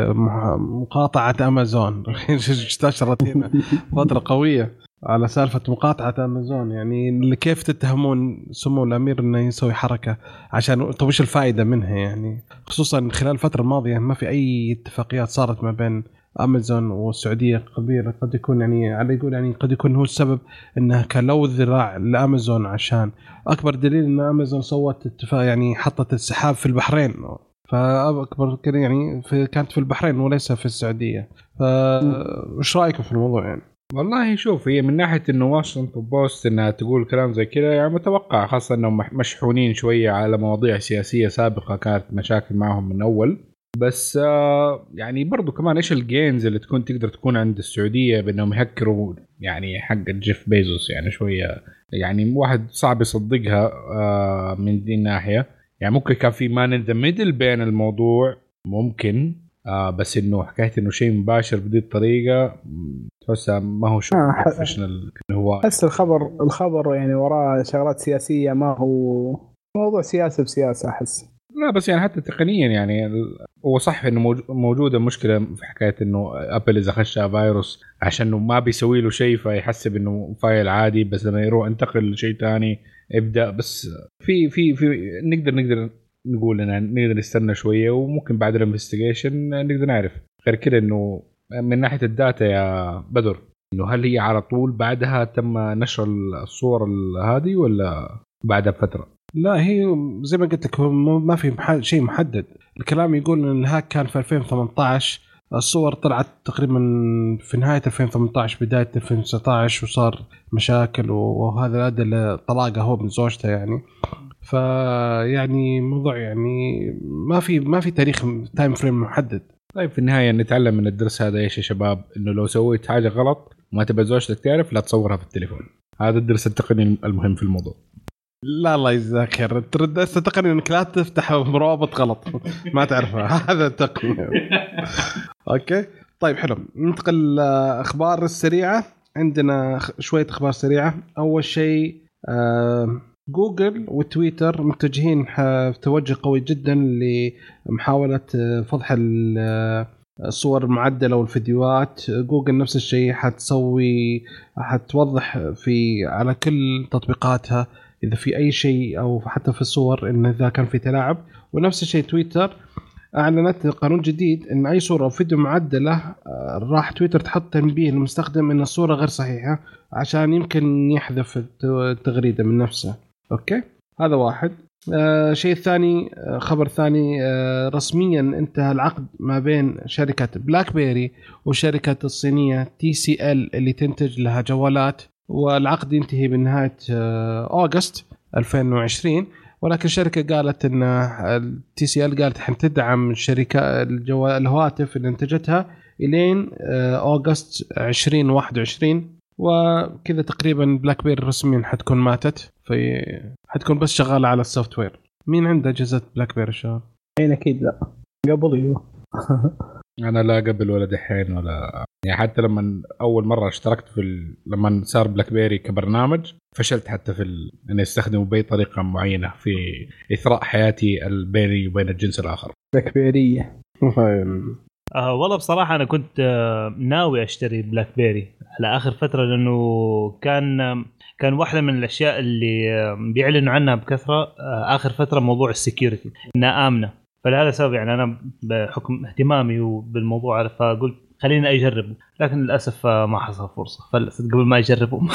مقاطعة أمازون. انتشرت هنا فترة قوية. على سالفة مقاطعة أمازون. يعني كيف تتهمون سمو الأمير إنه يسوي حركة عشان طيب وش الفائدة منها يعني؟ خصوصا خلال الفترة الماضية ما في أي اتفاقيات صارت ما بين أمازون والسعودية كبيره قد يكون يعني على يقول يعني قد يكون هو السبب إنه كان لو ذراع لأمازون عشان أكبر دليل إن أمازون سوت اتفاق يعني حطت السحاب في البحرين. فأكبر يعني في كانت في البحرين وليس في السعودية. فايش رأيكم في الموضوع يعني؟ والله شوف هي من ناحية إنه واشنطن بوست إنها تقول كلام زي كذا يعني متوقع خاصة إنهم مشحونين شوية على مواضيع سياسية سابقة كانت مشاكل معهم من أول. بس آه يعني برضو كمان إيش ال chance اللي تكون تقدر تكون عند السعودية بإنهم يهكروا يعني حق جيف بيزوس يعني شوية يعني واحد صعب يصدقها آه من دي الناحية. يعني ممكن كان في man in the middle بين الموضوع ممكن آه بس إنه حكاية إنه شيء مباشر بدي الطريقة تحسها ما هو شغل آه، professional هو احس الخبر الخبر يعني وراه شغلات سياسية ما هو موضوع سياسة بسياسة أحس. لا بس يعني حتى تقنيا يعني هو صح إنه موج- موجودة مشكلة في حكاية إنه ابل إذا خشها فيروس عشان ما بيسوي له شيء فيحسب إنه file عادي بس لما يروح انتقل لشيء ثاني ابدا بس في في في نقدر نقدر نقول ان نقدر نستنى شوية وممكن بعد ال investigation نقدر نعرف. غير كده إنه من ناحية ال data يا بدر إنه هل هي على طول بعدها تم نشر الصور ال- هذه ولا بعدها بفترة؟ لا هي زي ما قلت لك ما في شيء محدد. الكلام يقول إن ال hack كان في 2018 الصور طلعت تقريبا في نهاية 2018 بداية 2019 وصار مشاكل وهذا ادى لطلاقه هو من زوجته يعني. فيعني موضوع يعني ما في ما في تاريخ time frame محدد. طيب في النهاية نتعلم من الدرس هذا إيش يا شباب؟ إنه لو سويت حاجة غلط وما تبى زوجتك تعرف لا تصورها في التليفون. هذا الدرس التقني المهم في الموضوع. لا الله يجزاك خير. ترد تقني إنك لا تفتح روابط غلط. ما تعرفها. هذا تقني okay. طيب حلو. ننتقل لأخبار السريعة. عندنا شوية أخبار سريعة. أول شيء آه جوجل وتويتر متجهين توجه قوي جدا لمحاولة آه، فضح ال- آه، الصور المعدله والفيديوهات. جوجل نفس الشيء حتسوي حتوضح في على كل تطبيقاتها إذا في أي شيء أو حتى في الصور إن إذا كان في تلاعب. ونفس الشيء تويتر. أعلنت قانون جديد إن أي صورة أو فيديو معدلة آه، راح تويتر تحط تنبيه للمستخدم إن الصورة غير صحيحة عشان يمكن يحذف الت- التغريده من نفسه. okay. هذا واحد. آه شيء ثاني آه خبر ثاني آه رسميا انتهى العقد ما بين شركة بلاك بيري وشركة الصينية تي سي ال اللي تنتج لها جوالات والعقد ينتهي بنهاية آه August 2020 ولكن الشركة قالت إن التي سي ال قالت حتدعم الشركة الجوال الهواتف اللي انتجتها إلين آه، August 2021 وكذا تقريبا بلاك بيري رسميا حتكون ماتت. في حتكون بس شغالة على ال software. مين عنده أجهزة بلاك بيري الشباب؟ الحين أكيد لا. قبل أيوه. أنا لا قبل ولا دحين ولا يعني حتى لما أول مرة اشتركت في ال... لما صار بلاك بيري كبرنامج فشلت حتى في ال... إني أستخدمه بأي طريقة معينة في إثراء حياتي بيني وبين الجنس الآخر. بلاك بيري آه والله بصراحة أنا كنت آه ناوي أشتري بلاك بيري على آخر فترة لأنه كان كان واحدة من الأشياء اللي آه بيعلنوا عنها بكثرة آه آخر فترة موضوع ال security إنها آمنة. فلهذا السبب يعني أنا بحكم اهتمامي بالموضوع فقلت خليني أجربه. لكن للأسف ما حصل فرصة. فلست قبل ما أجربه.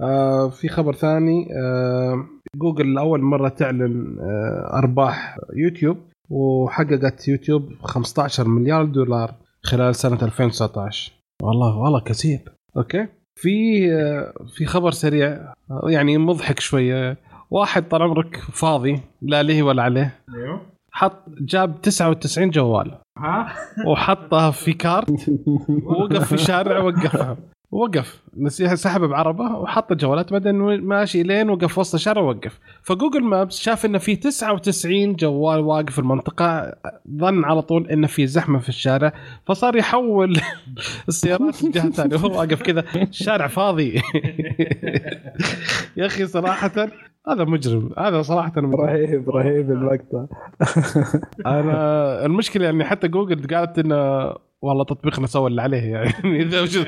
آه في خبر ثاني آه جوجل لأول مرة تعلن آه أرباح يوتيوب. وحققت يوتيوب 15 مليار دولار خلال سنة 2019 والله والله كثير. okay؟ في في خبر سريع يعني مضحك شوية. واحد طال عمرك فاضي لا له ولا عليه أيوه. حط جاب 99 جوال. ها؟ وحطها في cart ووقف في شارع وقفها. وقف. نسيها سحب بعربه وحط الجوالات بعدين ماشي لين وقف وسط الشارع ووقف. فجوجل مابس شاف انه في 99 جوال واقف في المنطقة ظن على طول انه في زحمة في الشارع فصار يحول السيارات لجهه ثانية. وهو واقف كذا الشارع فاضي. يا أخي صراحة هذا مجرم. هذا صراحة مجرم. رهيب رهيب المقطع أنا المشكلة يعني حتى جوجل قالت إنه والله تطبيقنا سوى اللي عليه يعني. إذا وش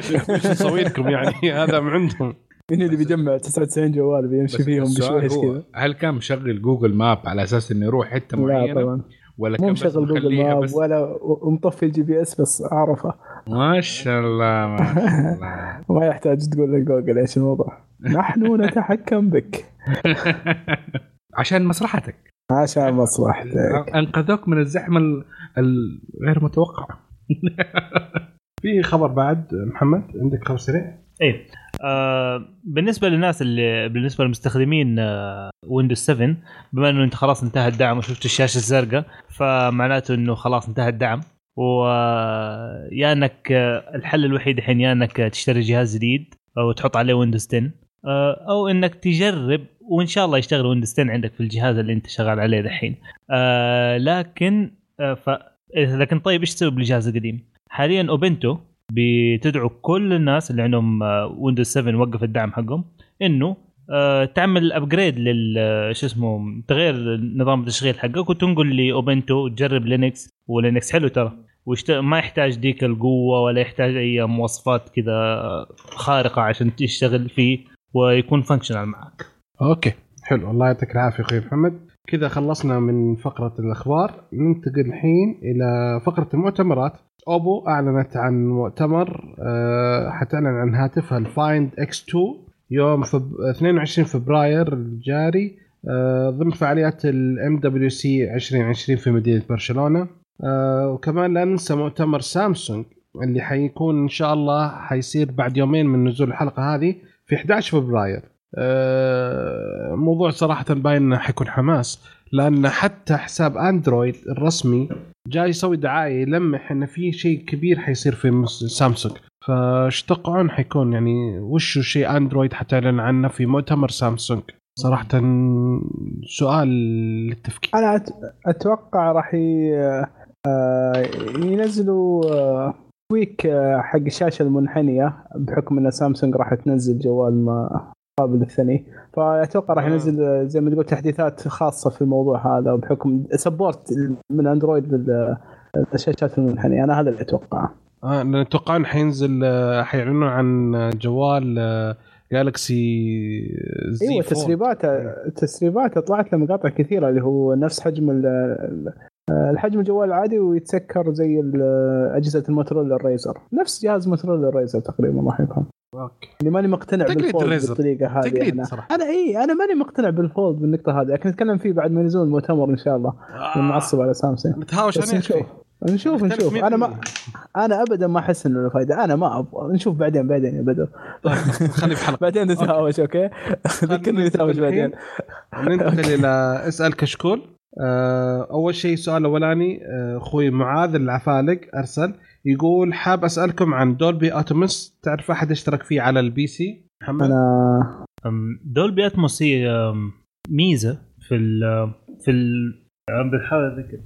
نسوي لكم يعني؟ هذا من عندهم. مين اللي بيجمع 99 جوال بيمشي فيهم بشويش كذا؟ هل كان مشغل جوجل Maps على أساس إنه يروح حتة لا معينة؟ طبعا. ولا مو مشغل جوجل Maps ولا ومطفي ال GPS بس اعرفه ما شاء الله ما شاء الله. ما يحتاج تقول لجوجل إيش الموضوع. نحن نتحكم بك. عشان مصلحتك. عشان مصلحتك. أنقذوك من الزحمة ال- الغير متوقعة. في خبر بعد محمد عندك خبر سريع؟ إيه. آه بالنسبة للناس اللي بالنسبة للمستخدمين آه ويندوز 7 بما إنه أنت خلاص انتهى الدعم وشفت الشاشة الزرقاء فمعناته إنه خلاص انتهى الدعم. ويا إنك آه، الحل الوحيد الحين يا إنك تشتري جهاز جديد أو تحط عليه ويندوز 10 آه، أو إنك تجرب وإن شاء الله يشتغل ويندوز 10 عندك في الجهاز اللي أنت شغال عليه دحين. آه، لكن آه، ف لكن طيب إيش تسوي بالجهاز القديم؟ حاليا أوبنتو بتدعو كل الناس اللي عندهم ويندوز 7 وقف الدعم حقهم إنه آه، تعمل upgrade لل آه، شو اسمه تغير نظام التشغيل حقك وتنقل لأوبنتو وتجرب لينكس. ولينكس حلو ترى. ويشت... ما يحتاج ديك القوة ولا يحتاج أي مواصفات كذا خارقة عشان تشتغل فيه ويكون functional معك. أوكي حلو. الله يعطيك العافية أخوي محمد. كذا خلصنا من فقرة الأخبار. ننتقل الحين إلى فقرة المؤتمرات. اوبو أعلنت عن مؤتمر آه، حتعلن عن هاتفها ال Find X2 يوم فب... 22 فبراير الجاري آه، ضمن فعاليات ال MWC 2020 في مدينة برشلونة. آه، وكمان لا ننسى مؤتمر سامسونج اللي حيكون إن شاء الله حيصير بعد يومين من نزول الحلقة هذه في 11 فبراير. موضوع صراحة باين إنه حيكون حماس لأن حتى حساب أندرويد الرسمي جاي يسوي دعاية يلمح انه في شيء كبير حيصير في مس- سامسونج. فايش تتوقعون حيكون؟ يعني وش شيء أندرويد حتعلن عنه في مؤتمر سامسونج؟ صراحة سؤال للتفكير. أنا أتوقع راح آه، ينزلوا آه، tweak آه، حق الشاشة المنحنية بحكم إن سامسونج راح تنزل جوال قابل للثني فأتوقع راح آه. ينزل زي ما تقول تحديثات خاصة في الموضوع هذا بحكم support من اندرويد لل- للشاشات المنحنية أنا هذا اللي أتوقعه آه نتوقع حينزل آه، حيعلنون عن جوال جالكسي زي أيوه Fold. تسريبات تسريبات طلعت له مقاطع كثيرة اللي هو نفس حجم الحجم الجوال العادي ويتسكر زي ال- أجهزة الموتوريلا ال Razr. نفس جهاز موتوريلا الريزر تقريبا راح يكون أوكي. اللي ماني مقتنع بال Fold ال Razr. بالطريقة هذه تقليد أنا. صراحة. أنا اي أنا ماني مقتنع بال Fold بالنقطة هذه. لكن نتكلم فيه بعد ما ينزلون المؤتمر إن شاء الله. آه. المعصب على سامسونج. نتهاوش أنا نشوف. نشوف نشوف. أنا ما أنا ابدا ما أحس إنه له فائده أنا ما أبغى. نشوف بعدين بعدين يا بدر. خلي في حلقة. بعدين نتهاوش أوكي؟ ذكرني نتهاوش بعدين. ننتقل إلى أسأل كشكول. آه، أول شيء السؤال الاولاني آه، أخوي معاذ العفالق أرسل. يقول حاب أسألكم عن Dolby Atmos تعرف أحد اشترك فيه على البي سي؟ محمد؟ أنا Dolby Atmos هي ميزة في ال في ال عم بحاول أذكر.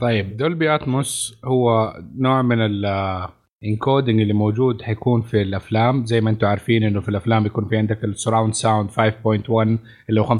طيب Dolby Atmos هو نوع من ال encoding اللي موجود حيكون في الأفلام. زي ما أنتم عارفين إنه في الأفلام بيكون في عندك ال surround sound 5.1 اللي هو 5.1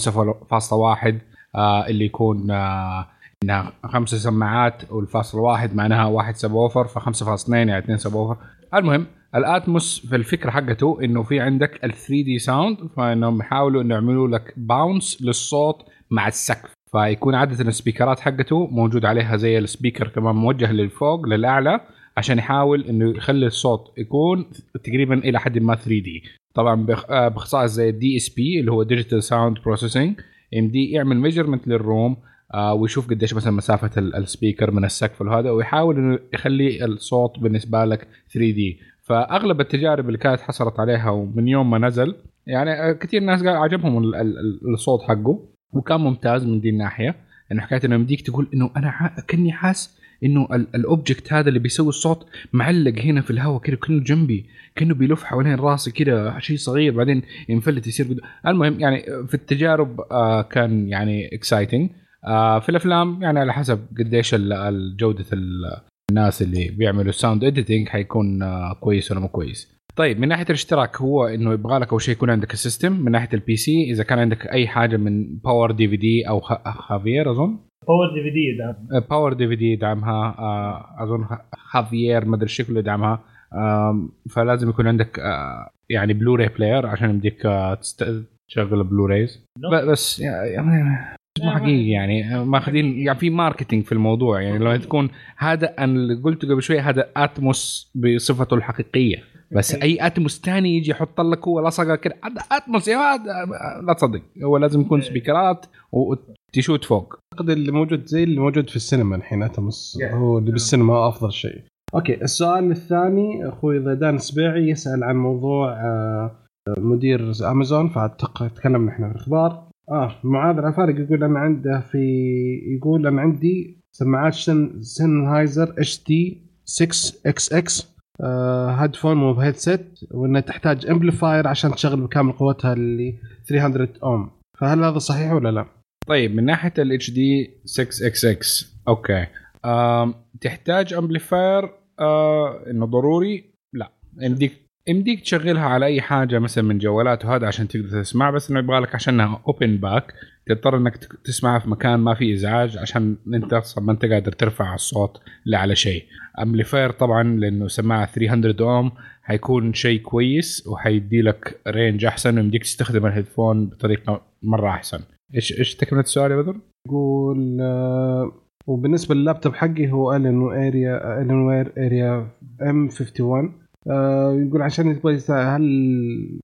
آه اللي يكون آه إنها خمسه سماعات والفاصل واحد معناها واحد subwoofer ف5.2 يعني اثنين subwoofer المهم ال Atmos في الفكرة حقته إنه في عندك ال 3D sound فإنهم يحاولوا إنه يعملوا لك bounce للصوت مع السقف. فيكون عادة ال speakerات حقته موجود عليها زي ال speaker كمان موجه للفوق للأعلى عشان يحاول إنه يخلي الصوت يكون تقريبا إلى حد ما 3D طبعا آه، باختصار زي ال DSP اللي هو digital sound processing يمدي يعمل measurement لل room آه، ويشوف قديش مثلا مسافة ال- speaker من السقف وهذا ويحاول إنه يخلي الصوت بالنسبة لك 3D فأغلب التجارب اللي كانت حصلت عليها ومن يوم ما نزل يعني آه، كثير ناس قال عجبهم ال- ال- ال- الصوت حقه وكان ممتاز من دي الناحية. انه حكاية إنه يمديك تقول إنه أنا كأني حاس إنه ال- object هذا اللي بيسوي الصوت معلق هنا في الهواء كده كأنه جنبي كأنه بيلف حوالين راسي كده شيء صغير. بعدين ينفلت يصير. المهم يعني في التجارب آه كان يعني exciting آه في الأفلام يعني على حسب قديش جودة ال- الناس اللي بيعملوا sound editing حيكون آه كويس ولا مو كويس. طيب من ناحية الاشتراك هو إنه يبغى لك أول شيء يكون عندك ال system من ناحية ال PC إذا كان عندك أي حاجة من PowerDVD أو خافير أظن. PowerDVD ده PowerDVD يدعمها اظن خافير ما ادري شكله يدعمها فلازم يكون عندك يعني Blu-ray player عشان يمديك تشغل Blu-rays بس يعني مو حقيقي يعني ماخذين يعني في marketing في الموضوع يعني لما تكون هذا أنا اللي قلته قبل شوي هذا Atmos بصفته الحقيقيه بس اي Atmos ثاني يجي يحط لك هو لصقه كده هذا Atmos يا هذا لا تصدق هو لازم يكون speakerات وت shoot فوق أعتقد اللي موجود زي اللي موجود في السينما الحين Atmos هو اللي بالسينما أفضل شيء. أوكي السؤال الثاني أخوي ضيدان السبيعي يسأل عن موضوع آه، مدير أمازون فتكلمنا إحنا في الأخبار. آه معاذ العفالق يقول أنا عنده في يقول أنا عندي سماعات سن سنهايزر اتش تي 6 إكس إكس هيدفون مو ب headset وانها تحتاج amplifier عشان تشغل بكامل قوتها اللي 300 اوم فهل هذا صحيح ولا لا؟ طيب من ناحية الاتش دي 6 إكس إكس أوكي. آم، تحتاج amplifier آه إنه ضروري؟ لا. يمديك يمديك تشغلها على أي حاجة مثلا من جوالات وهذا عشان تقدر تسمع بس إنه يبغى لك عشانها open back تضطر إنك تسمعها في مكان ما في إزعاج عشان أنت أصلا ما أنت قادر ترفع الصوت لا على شيء. amplifier طبعا لأنه سماعة 300 اوم حيكون شيء كويس وحيدي لك range أحسن ويمديك تستخدم ال headphone بطريقة مرة أحسن. إيش إيش تكملة السؤال يا بدر؟ يقول آه، وبالنسبة لللابتوب حقي هو Alien Area Alienware Area m 51 آه، يقول عشان هل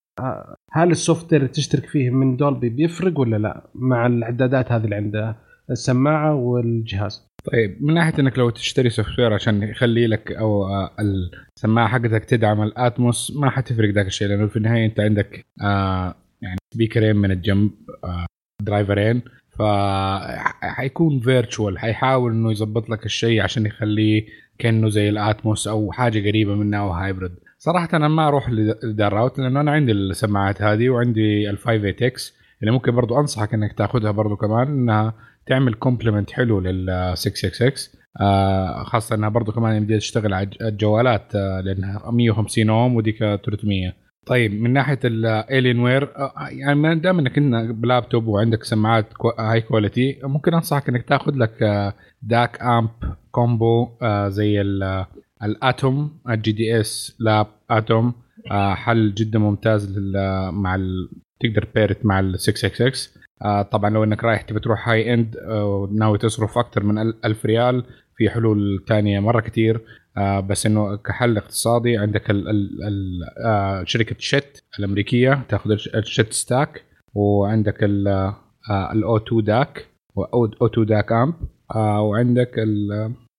هل ال software تشترك فيه من Dolby بيفرق ولا لا مع الإعدادات هذه اللي عنده؟ السماعة والجهاز. طيب من ناحية إنك لو تشتري software عشان يخلي لك أو آه، السماعة حقتك تدعم ال Atmos ما حتفرق ذاك الشيء لأنه في النهاية أنت عندك آه يعني سبيكرين من الجنب آه درايفرين فحيكون virtual حيحاول إنه يظبط لك الشيء عشان يخليه كأنه زي ال Atmos أو حاجة قريبة منه أو hybrid صراحة أنا ما أروح لذا ال route لأنه أنا عندي السماعات هذه وعندي ال 5 8 X اللي ممكن برضو أنصحك إنك تاخذها برضو كمان إنها تعمل complement حلو لل 666 آه خاصة إنها برضو كمان يمديها تشتغل على الجوالات آه لأنها 150 أوم وديك 300 طيب من ناحية ال Alienware يعني ما دام إنك انت بلابتوب وعندك سماعات high quality ممكن أنصحك إنك تاخذ لك DAC amp combo زي ال- ال Atom ال JDS Labs Atom حل جدا ممتاز مع. تقدر pair it مع ال 666 آه، طبعا لو إنك رايح تبي تروح high end وناوي تصرف أكثر من ال- 1000 ريال في حلول تانية مرة كتير آه، بس إنه كحل اقتصادي عندك ال ال ال آه، شركة Schiit الأمريكية تأخذ ال Sch- ال Schiit stack وعندك ال O 2 DAC O 2 DAC amp وعندك ال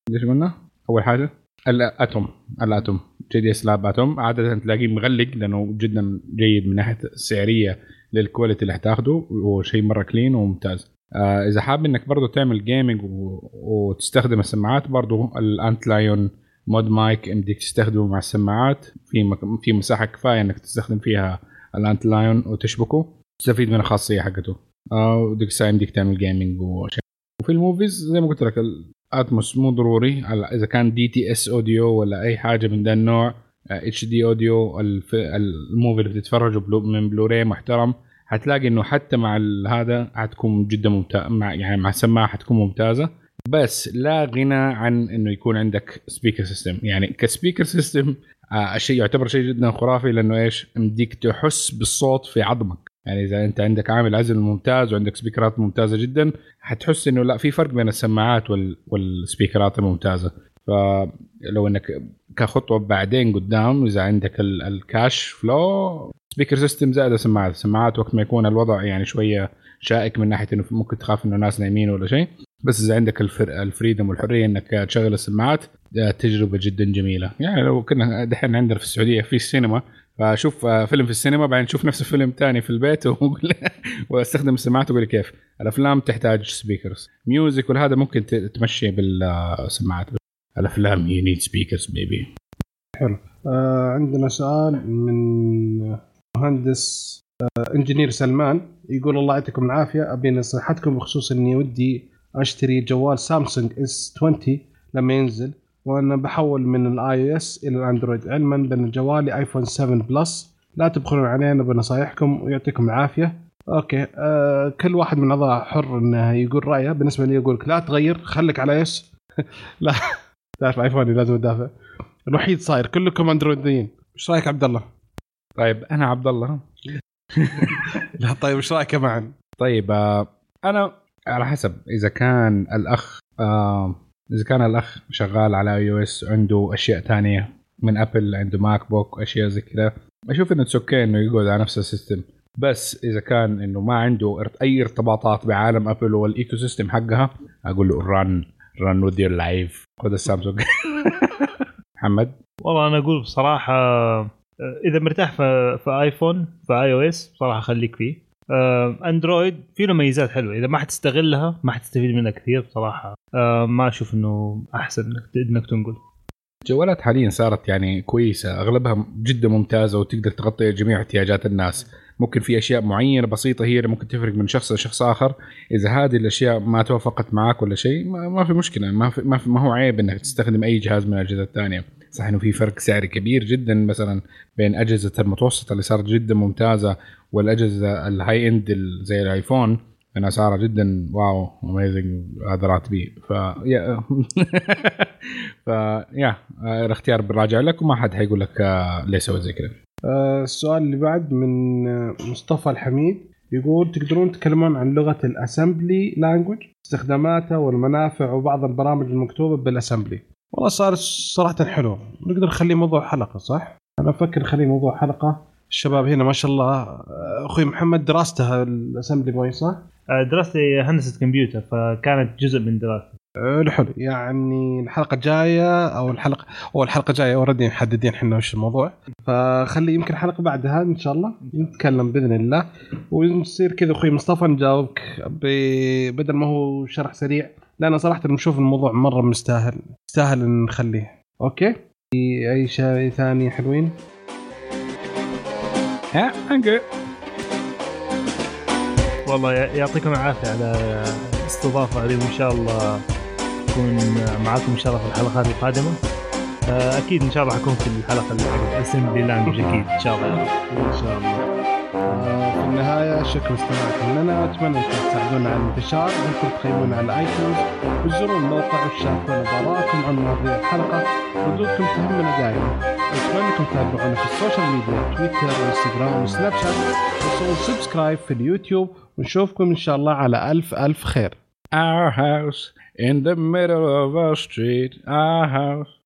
ليش قلنا؟ أول حاجة ال Atom ال Atom JDS Labs Atom عادة تلاقيه مغلق لأنه جدا جيد من ناحية السعريه لل quality اللي حتاخده وشيء مرة clean وممتاز آه إذا حابب إنك برضه تعمل gaming. وتستخدم السماعات برضه ال Antlion ModMic يمديك تستخدمه مع السماعات. في مك... في مساحة كفاية إنك تستخدم فيها ال Antlion وتشبكه. تستفيد من الخاصية حقته. آه وديك الساعة يمديك تعمل gaming وشيء وفي ال movies زي ما قلت لك ال Atmos مو ضروري. إذا كان DTS audio ولا أي حاجة من ذا النوع HD audio ال movie اللي بتتفرجه Blu من بلوراي محترم. حتلاقي إنه حتى مع هذا حتكون جدا ممتاز مع يعني مع سماعه حتكون ممتازة. بس لا غنى عن إنه يكون عندك speaker system يعني ك speaker system آه شيء يعتبر شيء جدا خرافي لأنه إيش؟ مديك تحس بالصوت في عظمك. يعني إذا أنت عندك عامل عزل ممتاز وعندك سبيكرات ممتازة جدا حتحس إنه لا في فرق بين السماعات وال والسبيكرات الممتازة. فلو إنك كخطوة بعدين قدام إذا عندك ال- ال cash flow speaker system زائد السماعات السماعات وقت ما يكون الوضع يعني شوية شائك من ناحية إنه ممكن تخاف إنه ناس نايمين ولا شيء. بس إذا عندك ال free... ال freedom والحرية إنك تشغل السماعات تجربة جدا جميلة. يعني لو كنا دحين عندنا في السعودية في السينما فأشوف آه، فيلم في السينما بعدين أشوف نفس الفيلم تاني في البيت وأستخدم السماعات وأقول كيف. الأفلام تحتاج speakers music وهذا ممكن تمشي بالسماعات. الأفلام you need speakers baby آه عندنا سؤال من مهندس engineer سلمان يقول الله يعطيكم العافية. أبي نصيحتكم بخصوص إني ودي أشتري جوال سامسونج S 20 لما ينزل وأنا بحول من ال iOS إلى الأندرويد علما بأن جوالي آيفون 7 Plus. لا تبخلون علينا بنصايحكم ويعطيكم العافية. okay آه كل واحد من الاعضاء حر إنه يقول رأيه. بالنسبة لي يقول لك لا تغير خليك على iOS. لا تعرف آيفوني لازم أدافع. الوحيد صاير كلكم أندرويديين. إيش رأيك عبد الله؟ طيب أنا عبد الله. لا طيب إيش رأيك معن؟ طيب آه، أنا على حسب. إذا كان الأخ آه، إذا كان الأخ شغال على iOS عنده أشياء تانية من ابل عنده MacBook أشياء زي كذا أشوف إنه okay إنه يقعد على نفس ال system. بس إذا كان إنه ما عنده أي ارتباطات بعالم ابل وال ecosystem حقها أقول له run run with your life خذ السامسونج. محمد؟ والله أنا أقول بصراحة إذا مرتاح في, في ايفون في iOS بصراحه خليك فيه. آه، اندرويد فيه له ميزات حلوة. إذا ما حتستغلها ما حتستفيد منها كثير بصراحه آه، ما أشوف إنه أحسن إنك تنقل. الجوالات حاليا صارت يعني كويسة. أغلبها جدا ممتازة وتقدر تغطي جميع احتياجات الناس. ممكن في أشياء معينة بسيطة هي اللي ممكن تفرق من شخص لشخص آخر. إذا هذه الأشياء ما توافقت معك ولا شيء ما في مشكلة. ما في ما, في ما هو عيب إنك تستخدم أي جهاز من الأجهزة الثانية. صح إنه في فرق سعري كبير جدا مثلا بين أجهزة المتوسطة اللي صارت جدا ممتازة والأجهزة ال high end زي الآيفون ان اسعارها جدا wow amazing هذا راتبي. ف يا ف يا الاختيار بالراجع لك وما حد حيقول لك آه، ليه سويت زي كذا. آه السؤال اللي بعد من آه، مصطفى الحميد يقول تقدرون تتكلمون عن لغة ال assembly language استخداماتها والمنافع وبعض البرامج المكتوبة بال assembly والله صار صراحة حلو. نقدر نخليه موضوع حلقة صح؟ أنا أفكر نخليه موضوع حلقة. الشباب هنا ما شاء الله آه، أخوي محمد دراسته ال assembly بوي صح؟ آه، دراستي هندسة كمبيوتر فكانت جزء من دراستي. حلو حلو. يعني الحلقة الجايه أو الحلقة أو الحلقة الجايه already محددين إحنا وش الموضوع. فخلي يمكن حلقة بعدها إن شاء الله نتكلم بإذن الله. ونصير كذا أخوي مصطفى نجاوبك بدل ما هو شرح سريع لأن صراحة نشوف الموضوع مرة مستاهل يستاهل نخليه. أوكي؟ في أي شيء ثاني حلوين؟ ها والله يعطيكم العافية على الاستضافة هذه وإن شاء الله نكون معاكم ان شاء الله في الحلقات القادمة. آه، أكيد إن شاء الله حكون في الحلقة اللي assembly language أكيد إن شاء الله. إن شاء الله. آه، النهاية شكرا استماعكم لنا. أتمنى أنكم تساعدونا على الانتشار. أنكم تقيمونا على ال iTunes وتزورون الموقع وتشاركونا بآرائكم عن مواضيع الحلقة. ردودكم تهمنا دائما. أتمنى أنكم تتابعونا في ال social media تويتر وانستغرام وسناب شات. وسووا subscribe في اليوتيوب. ونشوفكم إن شاء الله على ألف ألف خير. Our house in the middle of a street. Our house.